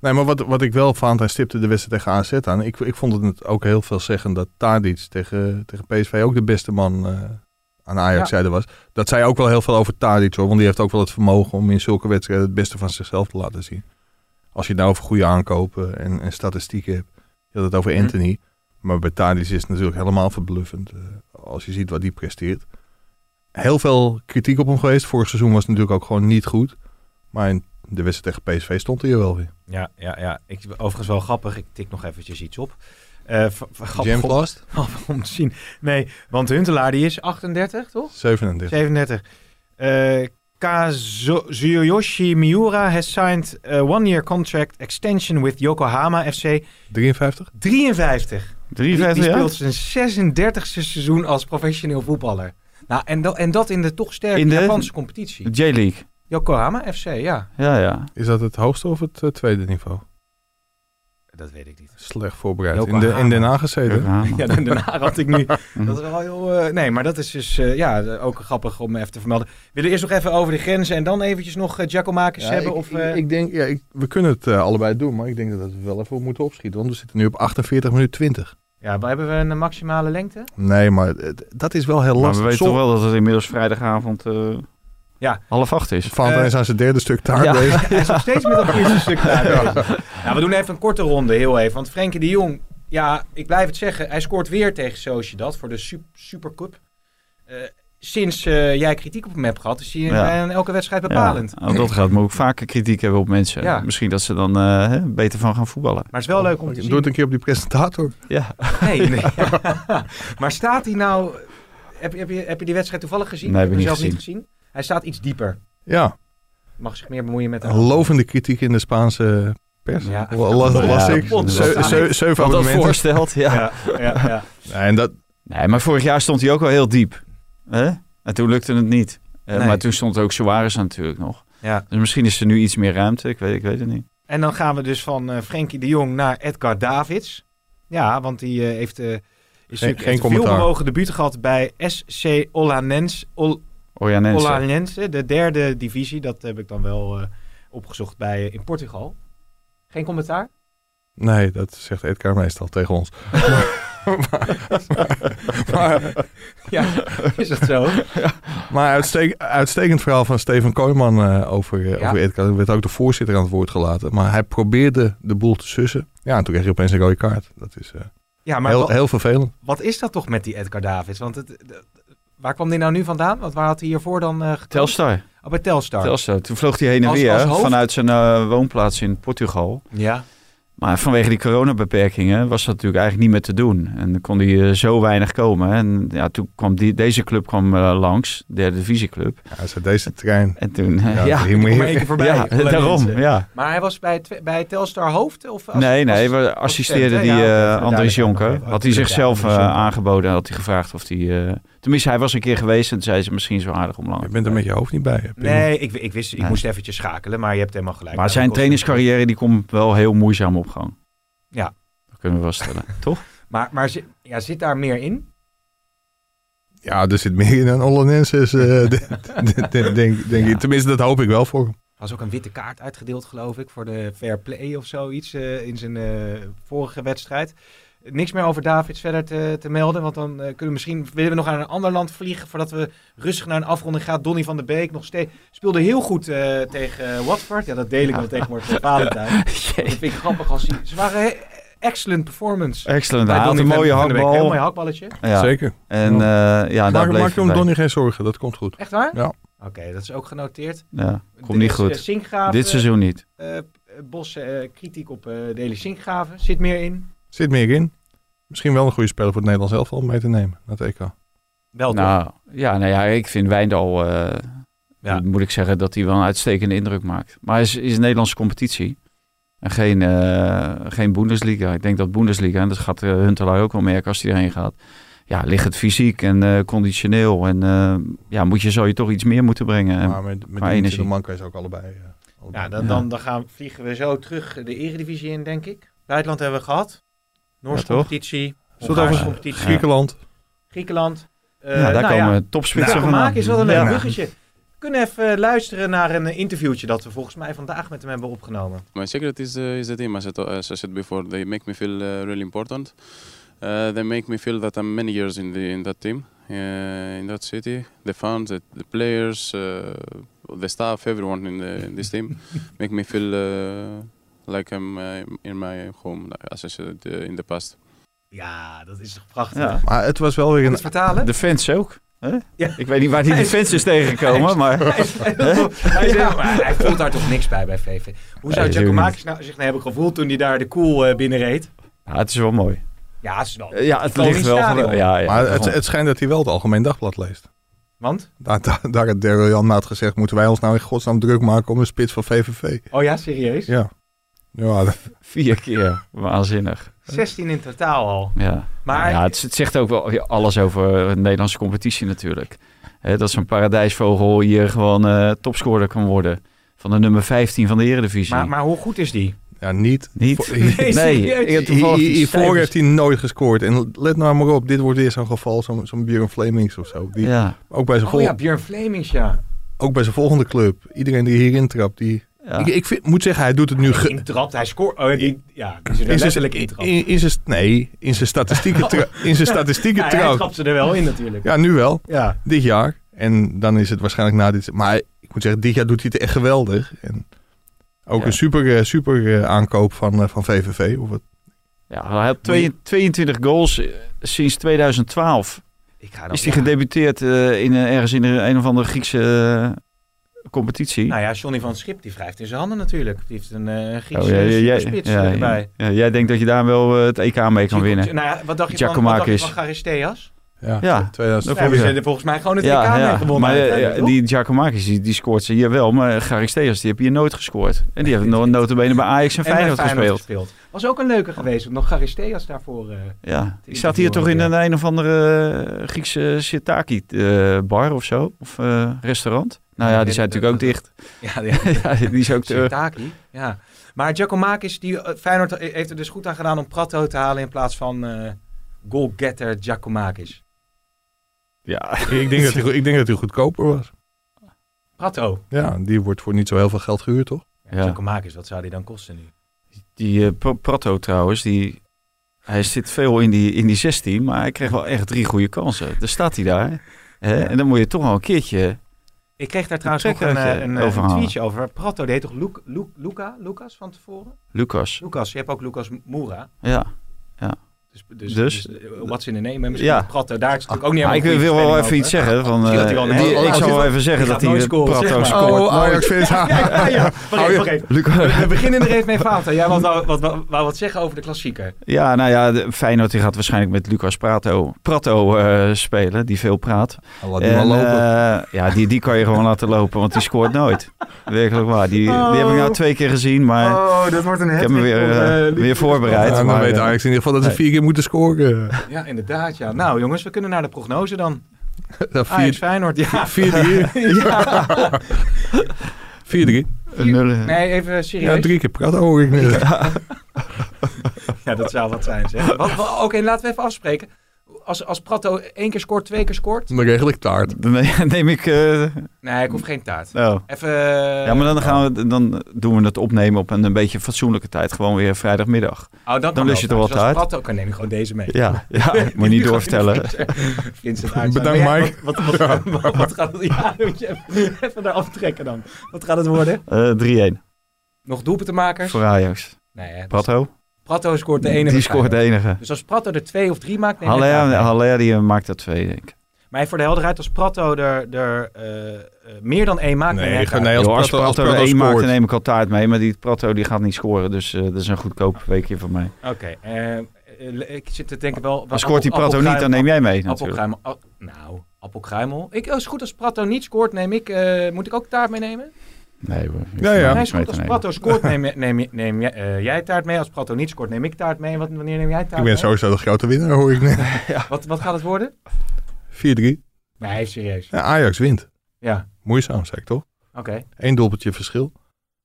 Nee, maar wat, wat ik wel vond, hij stipte de wedstrijd tegen AZ aan. Ik, ik vond het ook heel veel zeggen dat Tadic tegen, tegen PSV ook de beste man eh, aan Ajax Ja. zijde was. Dat zei ook wel heel veel over Tadic hoor. Want die heeft ook wel het vermogen om in zulke wedstrijden het beste van zichzelf te laten zien. Als je het nou over goede aankopen en, en statistieken hebt. Je had het over Hm. Anthony. Maar bij Tadic is het natuurlijk helemaal verbluffend. eh, als je ziet wat hij presteert. Heel veel kritiek op hem geweest. Vorig seizoen was het natuurlijk ook gewoon niet goed. Maar in de wedstrijd tegen PSV stond hij er wel weer. Ja, ja, ja. Ik, overigens wel grappig. Ik tik nog eventjes iets op. Eh, Jam om- Blast? grappig om te zien. Nee, want Huntelaar die is 38, toch? 37. 37. Eh Kazuyoshi Miura has signed a one-year contract extension with Yokohama FC 53? 53. Die, 53 die speelt zijn 36e seizoen als professioneel voetballer. Nou, en, dat en dat in de toch sterke In de- Japanse competitie. J-League. Yokohama FC, ja. Ja, ja. Is dat het hoogste of het eh, tweede niveau? Dat weet ik niet. Slecht voorbereid. In, de, in Den Haag gezeten. Ja, dan- daarna had ik nu. Mhm. Dat is wel heel. eh, nee, maar dat is dus eh, ja, ook grappig om even te vermelden. Willen we eerst nog even over de grenzen en dan eventjes nog uh, Giacomakis Ja, hebben? ik, of, ik- eh, ik denk, ja, ik- we kunnen het allebei doen, maar ik denk dat we wel even moeten opschieten. Want we zitten nu op 48 minuten 20. ja, maar hebben we een maximale lengte? Nee, maar dat is wel heel Maar lastig. we weten Som- toch wel dat het inmiddels vrijdagavond eh, Ja. half acht is. Fanta Eh, is aan zijn derde stuk taart ja. bezig. Hij is nog steeds met dat eerste stuk daar bezig. Ja, we doen even een korte ronde, heel even. Want Frenkie de Jong, ja, ik blijf het zeggen. Hij scoort weer tegen Sociedad voor de Sup- Supercup. Eh, sinds eh, jij kritiek op hem hebt gehad, is hij Ja. bij elke wedstrijd bepalend. Ja, nou, dat gaat me ook vaker kritiek hebben op mensen. Ja. Misschien dat ze dan eh, hè, beter van gaan voetballen. Maar het is wel leuk om te zien. Doe het een keer op die presentator. Ja. Nee, nee. maar staat hij nou... Heb, je- heb, je, heb je die wedstrijd toevallig gezien? Nee, heb ik je niet gezien. niet gezien. Hij staat iets dieper. Ja, Mag zich meer bemoeien met... een lovende kritiek in de Spaanse pers. Ja. La- las, Ja, las ja, ik. Zeven Wat dat voorstelt, ja. Ja, ja, ja. Nee, en dat, Nee, maar vorig jaar stond hij ook wel heel diep. Hè? En toen lukte het niet. Eh, Nee. Maar toen stond ook Suarez natuurlijk nog. Ja. Dus misschien is er nu iets meer ruimte. Ik weet, ik weet het niet. En dan gaan we dus van eh Frenkie de Jong naar Edgar Davids. Ja, want die eh, heeft, eh is natuurlijk geen een commentaar. veelbewogen debuut gehad bij SC Olanens, Ol, Orjanense. Olanense, de derde divisie. Dat heb ik dan wel eh, opgezocht bij, eh, in Portugal. Geen commentaar? Nee, dat zegt Edgar meestal tegen ons. maar, Ja, is dat zo? maar uitstek- uitstekend verhaal van Steven Kooijman eh, over, Ja. over Edgar. Er werd ook de voorzitter aan het woord gelaten. Maar hij probeerde de boel te sussen. Ja, en toen kreeg hij opeens een rode kaart. Dat is eh, Ja, maar heel, wat, heel vervelend. wat is dat toch met die Edgar Davids? Want het, waar kwam die nou nu vandaan? Want waar had hij hiervoor dan eh getoond? Telstar. Oh, bij Telstar. Telstar. Toen vloog hij heen en Als- weer als hoofd? vanuit zijn eh, woonplaats in Portugal. Ja. Maar vanwege die coronabeperkingen was dat natuurlijk eigenlijk niet meer te doen. En dan kon hij eh, zo weinig komen. En ja, toen kwam die, deze club kwam eh, langs, derde divisieclub. Ja, hij zei, deze trein. En toen, eh, Ja, ja, hier moet je- voorbij. ja, daarom, ja. Maar hij was bij, bij Telstar hoofd? Of als- Nee, nee, als- we assisteerde hè? die eh, Andries Jonker. Had hij zichzelf eh, aangeboden. Had hij gevraagd of hij... eh, tenminste, hij was een keer geweest en zei ze misschien zo aardig om lang. Je bent er met je hoofd niet bij. hè. Nee, ik, ik wist, ik Nee. moest eventjes schakelen, maar je hebt helemaal gelijk. Maar zijn trainingscarrière die komt wel heel moeizaam op gang. Ja. Dat kunnen we wel stellen, toch? Maar, maar zit, ja, zit daar meer in? Ja, er zit meer in dan Ollenenses, eh, de- de- de- denk, denk ik. Tenminste, dat hoop ik wel voor hem. Er was ook een witte kaart uitgedeeld, geloof ik, voor de fair play of zoiets eh, in zijn eh, vorige wedstrijd. Niks meer over Davids verder te, te melden, want dan eh, kunnen we misschien willen we nog naar een ander land vliegen voordat we rustig naar een afronding gaan. Donny van der Beek nog steeds speelde heel goed eh, tegen eh, Watford. Ja, dat deel ik wel tegenwoordig met Valentijn. Dat vind ik grappig als hij. Ze waren he- excellent performance. Excellent. Hij had een mooie Beek. Heel mooi hakbal. hakballetje. Ja. Zeker. En eh, ja, daar Maak, bleef maak je om. Donny geen zorgen, dat komt goed. Echt waar? Ja. Oké, dat is ook genoteerd. Ja, komt niet goed. Sinkgraven, Dit seizoen niet. eh, Bos eh, kritiek op eh Deli Sinkgraven. Zit meer in. Zit meer in. Misschien wel een goede speler voor het Nederlands elftal om mee te nemen naar het EK. Wel toch? Nou, ja, nou ja, ik vind Wijndal, eh, Ja. moet ik zeggen, dat hij wel een uitstekende indruk maakt. Maar het is, is een Nederlandse competitie. En geen, eh, geen Bundesliga. Ik denk dat Bundesliga, en dat gaat uh, Huntelaar ook wel merken als hij erheen gaat. Ja, ligt het fysiek en eh, conditioneel. En eh, ja, moet je, zou je toch iets meer moeten brengen. En, maar met, met qua die energie. man kan je ze ook allebei. allebei. Ja, dan, dan, dan gaan, vliegen we zo terug de eredivisie in, denk ik. Buitenland hebben we gehad. Noorse competitie. Hongaarse competitie. Griekenland. Griekenland. Eh, ja, daar nou komen ja, topspitsen Ja, vandaan. maken is wel een leuk Ja. bruggetje. We kunnen even eh, luisteren naar een eh, interviewtje dat we volgens mij vandaag met hem hebben opgenomen. My secret is uh, is the team. As I, as I said before, they make me feel uh, really important. Uh, they make me feel that I'm many years in the in that team, uh, in that city. The fans, the, the players, uh, the staff, everyone in, the, in this team make me feel uh, like I'm uh, in my home, as I said uh, in the past. Ja, dat is toch prachtig. Ja. Maar het was wel weer een... het vertalen? De fans ook. Hè? Ja. Ik weet niet waar die de is tegengekomen, maar... Hij, hij, maar hij voelt daar toch niks bij bij VV. Hoe zou Giacomakis nou, zich nou hebben gevoeld toen hij daar de koel eh, binnenreed? Ja, het is wel mooi. Ja, het is wel. Ja, het ligt wel... stadion. Ja, ja, maar het, het schijnt dat hij wel het Algemeen Dagblad leest. Want? Daar, daar, daar had Daryl gezegd, moeten wij ons nou in godsnaam druk maken om een spits van VVV? Oh ja, serieus? Ja. Ja, dat- Vier keer. Waanzinnig. 16 in totaal al. Ja, Maar- ja het, het zegt ook wel alles over de Nederlandse competitie natuurlijk. Hè, dat zo'n paradijsvogel hier gewoon eh, topscorer kan worden. Van de nummer 15 van de Eredivisie. Maar, maar hoe goed is die? ja, niet. Niet? Voor- Nee, Hiervoor heeft hij nooit gescoord. En let nou maar op, dit wordt weer zo'n geval, zo'n zo'n Björn Flemings of zo. Die, Ja, ook, bij zijn Oh ja, Björn Flemings, ja. ook bij zijn volgende club. Iedereen die hierin trapt, die... ja. Ik, ik vind, moet zeggen, hij doet het nu... ge- Intrapt, hij scoort. Oh, ja, er in zijn, letterlijk intrapt. in, in zijn, nee, in zijn statistieken, tra- in zijn statistieken Ja, hij trouw. trapt ze er wel in natuurlijk. Ja, nu wel. Ja. Dit jaar. En dan is het waarschijnlijk na dit... Maar ik moet zeggen, dit jaar doet hij het echt geweldig. En ook Ja. een super, eh, super eh, aankoop van, eh, van VVV. Of wat. ja, hij had twee- 22 goals sinds 2012. Ik ga dan, Is hij ja. gedebuteerd eh, in, ergens in een, een of andere Griekse competitie? Nou ja, Johnny van het Schip, die wrijft in zijn handen natuurlijk. Die heeft een eh Griekse Oh, ja, ja, ja, spits ja, erbij. ja, jij denkt dat je daar wel eh, het EK mee kan winnen. Nou ja, wat dacht je van, wat dacht je Giacomakis. van Charisteas? Ja, Ja. 2000. Ja, we zijn er volgens mij gewoon het WK Ja, mee ja. gewonnen. maar eh, die Giacomakis, die, die scoort ze hier wel. Maar Charisteas, die heb hier nooit gescoord. En die heeft nog notabene bij Ajax en En bij Feyenoord, gespeeld. Was ook een leuke geweest. Nog Charisteas daarvoor. eh, Ja, die staat hier toch in een een of andere Griekse shiitake-bar of zo? Of eh, restaurant? Nou ja, die zijn natuurlijk ook dicht. Ja, die is ook... te- ja. Maar Giacomakis, die eh, Feyenoord heeft er dus goed aan gedaan om Prato te halen in plaats van eh goalgetter Giacomakis. ja, Ik denk dat hij, ik denk dat hij goedkoper was. Prato. Ja, die wordt voor niet zo heel veel geld gehuurd, toch? Ja. Giacomakis, wat zou die dan kosten nu? die eh, Pr- Prato trouwens, die, hij zit veel in die, in die 16, maar hij kreeg wel echt drie goede kansen. Dan staat hij daar. Hè? En dan moet je toch wel een keertje... Ik kreeg daar trouwens nog een, eh, een, eh, een overhalen. tweetje over. Prato, die heet toch Luc, Luc, Luca, Lucas van tevoren? Lucas. Lucas, je hebt ook Lucas Moura. Ja. Dus, dus, Dus? dus, eh, what's in the name? hè? Misschien Ja. Prato, daar is natuurlijk ook niet Maar ik helemaal wil wel even iets zeggen. Van, eh, die- ik oh, zal wel even zeggen dat hij de Prato scoort. Oh, Ajax even. Lucas. We beginnen er even mee fout. Jij wou wat, wat, wat, wat zeggen over de klassieker. Ja, nou ja, de Feyenoord die gaat waarschijnlijk met Lucas Prato, Prato eh, spelen, die veel praat. Laat die maar lopen. eh, ja, die, die kan je gewoon laten lopen, want die scoort nooit. Werkelijk waar. Die, die heb ik nou twee keer gezien, maar Oh, dat wordt een ik heb me weer, weer voorbereid. Ja, dan maar, weet Ajax in ieder geval dat ze vier keer moeten scoren. Ja, inderdaad. Ja. Nou jongens, we kunnen naar de prognose dan. Ja, Ajax vier- Feyenoord, ja. 4-3. ja. 4-3. een nul- Nee, even Ja, serieus. drie keer praten hoor ik. Ja, dat zou wat zijn zeg. Oké, laten we even afspreken. Als, als Prato één keer scoort, twee keer scoort. Dan regel ik taart. Dan neem ik... eh, Nee, ik hoef geen taart. oh. Even... eh, Ja, maar dan, gaan we, dan doen we het opnemen op een, een beetje fatsoenlijke tijd. Gewoon weer vrijdagmiddag. Oh, dan, lust je taart. wel Dus als taart? Prato kan, neem ik gewoon deze mee. Ja, ja moet je niet doorvertellen. Bedankt, Mike. Wat, wat, wat, wat, wat gaat het... Ja, moet je even, even daar aftrekken dan. Wat gaat het worden? Eh 3-1 Nog doelpuntenmakers? voor Ajax. Nee, hè, dus Prato? Prato scoort de enige. Die scoort de enige. Dus als Prato er twee of drie maakt, neem ik Haller. Haller die maakt er twee, denk ik. Maar voor de helderheid, als Prato er, er eh, eh, meer dan één maakt, neem Nee, nee, als als Prato, als Prato er één maakt, dan neem ik al taart mee. Maar die Prato die gaat niet scoren. Dus eh, dat is een goedkoop weekje voor mij. Oké, ik zit te denken wel... Maar scoort die Prato niet, dan neem jij mee natuurlijk. Appelkruimel. Nou, appelkruimel. Ik, is goed als Prato niet scoort, neem ik... eh, moet ik ook taart meenemen? Nee hoor. Ja, ja. Nee, mee goed. Als. Prato scoort, neem, neem, neem jij- eh, jij taart mee. Als Prato niet scoort, neem ik taart mee. Wat, wanneer neem jij taart Ik ben mee? sowieso de grote winnaar hoor ik net. 4-3. Wat, wat gaat het worden? Nee, serieus. Ja, Ajax wint. Ja, Moeizaam, zeg ik toch? oké. Eén doelpuntje verschil.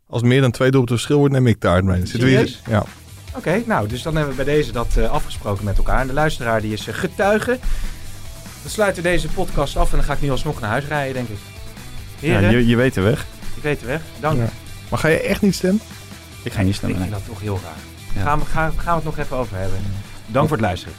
Als meer dan twee doelpunten verschil wordt, neem ik taart mee. Zitten we Serieus? Ja. Oké, nou, dus dan hebben we bij deze dat eh, afgesproken met elkaar. En de luisteraar die is eh, getuige. We sluiten deze podcast af en dan ga ik nu alsnog naar huis rijden, denk ik. Ja, je, je weet de weg. Ik weet de weg. Dank. Ja. Maar ga je echt niet stemmen? Ik ga niet Ik stemmen. vind nee. dat toch heel raar. Ja. Gaan, we, gaan, gaan we het nog even over hebben. Dank voor het luisteren.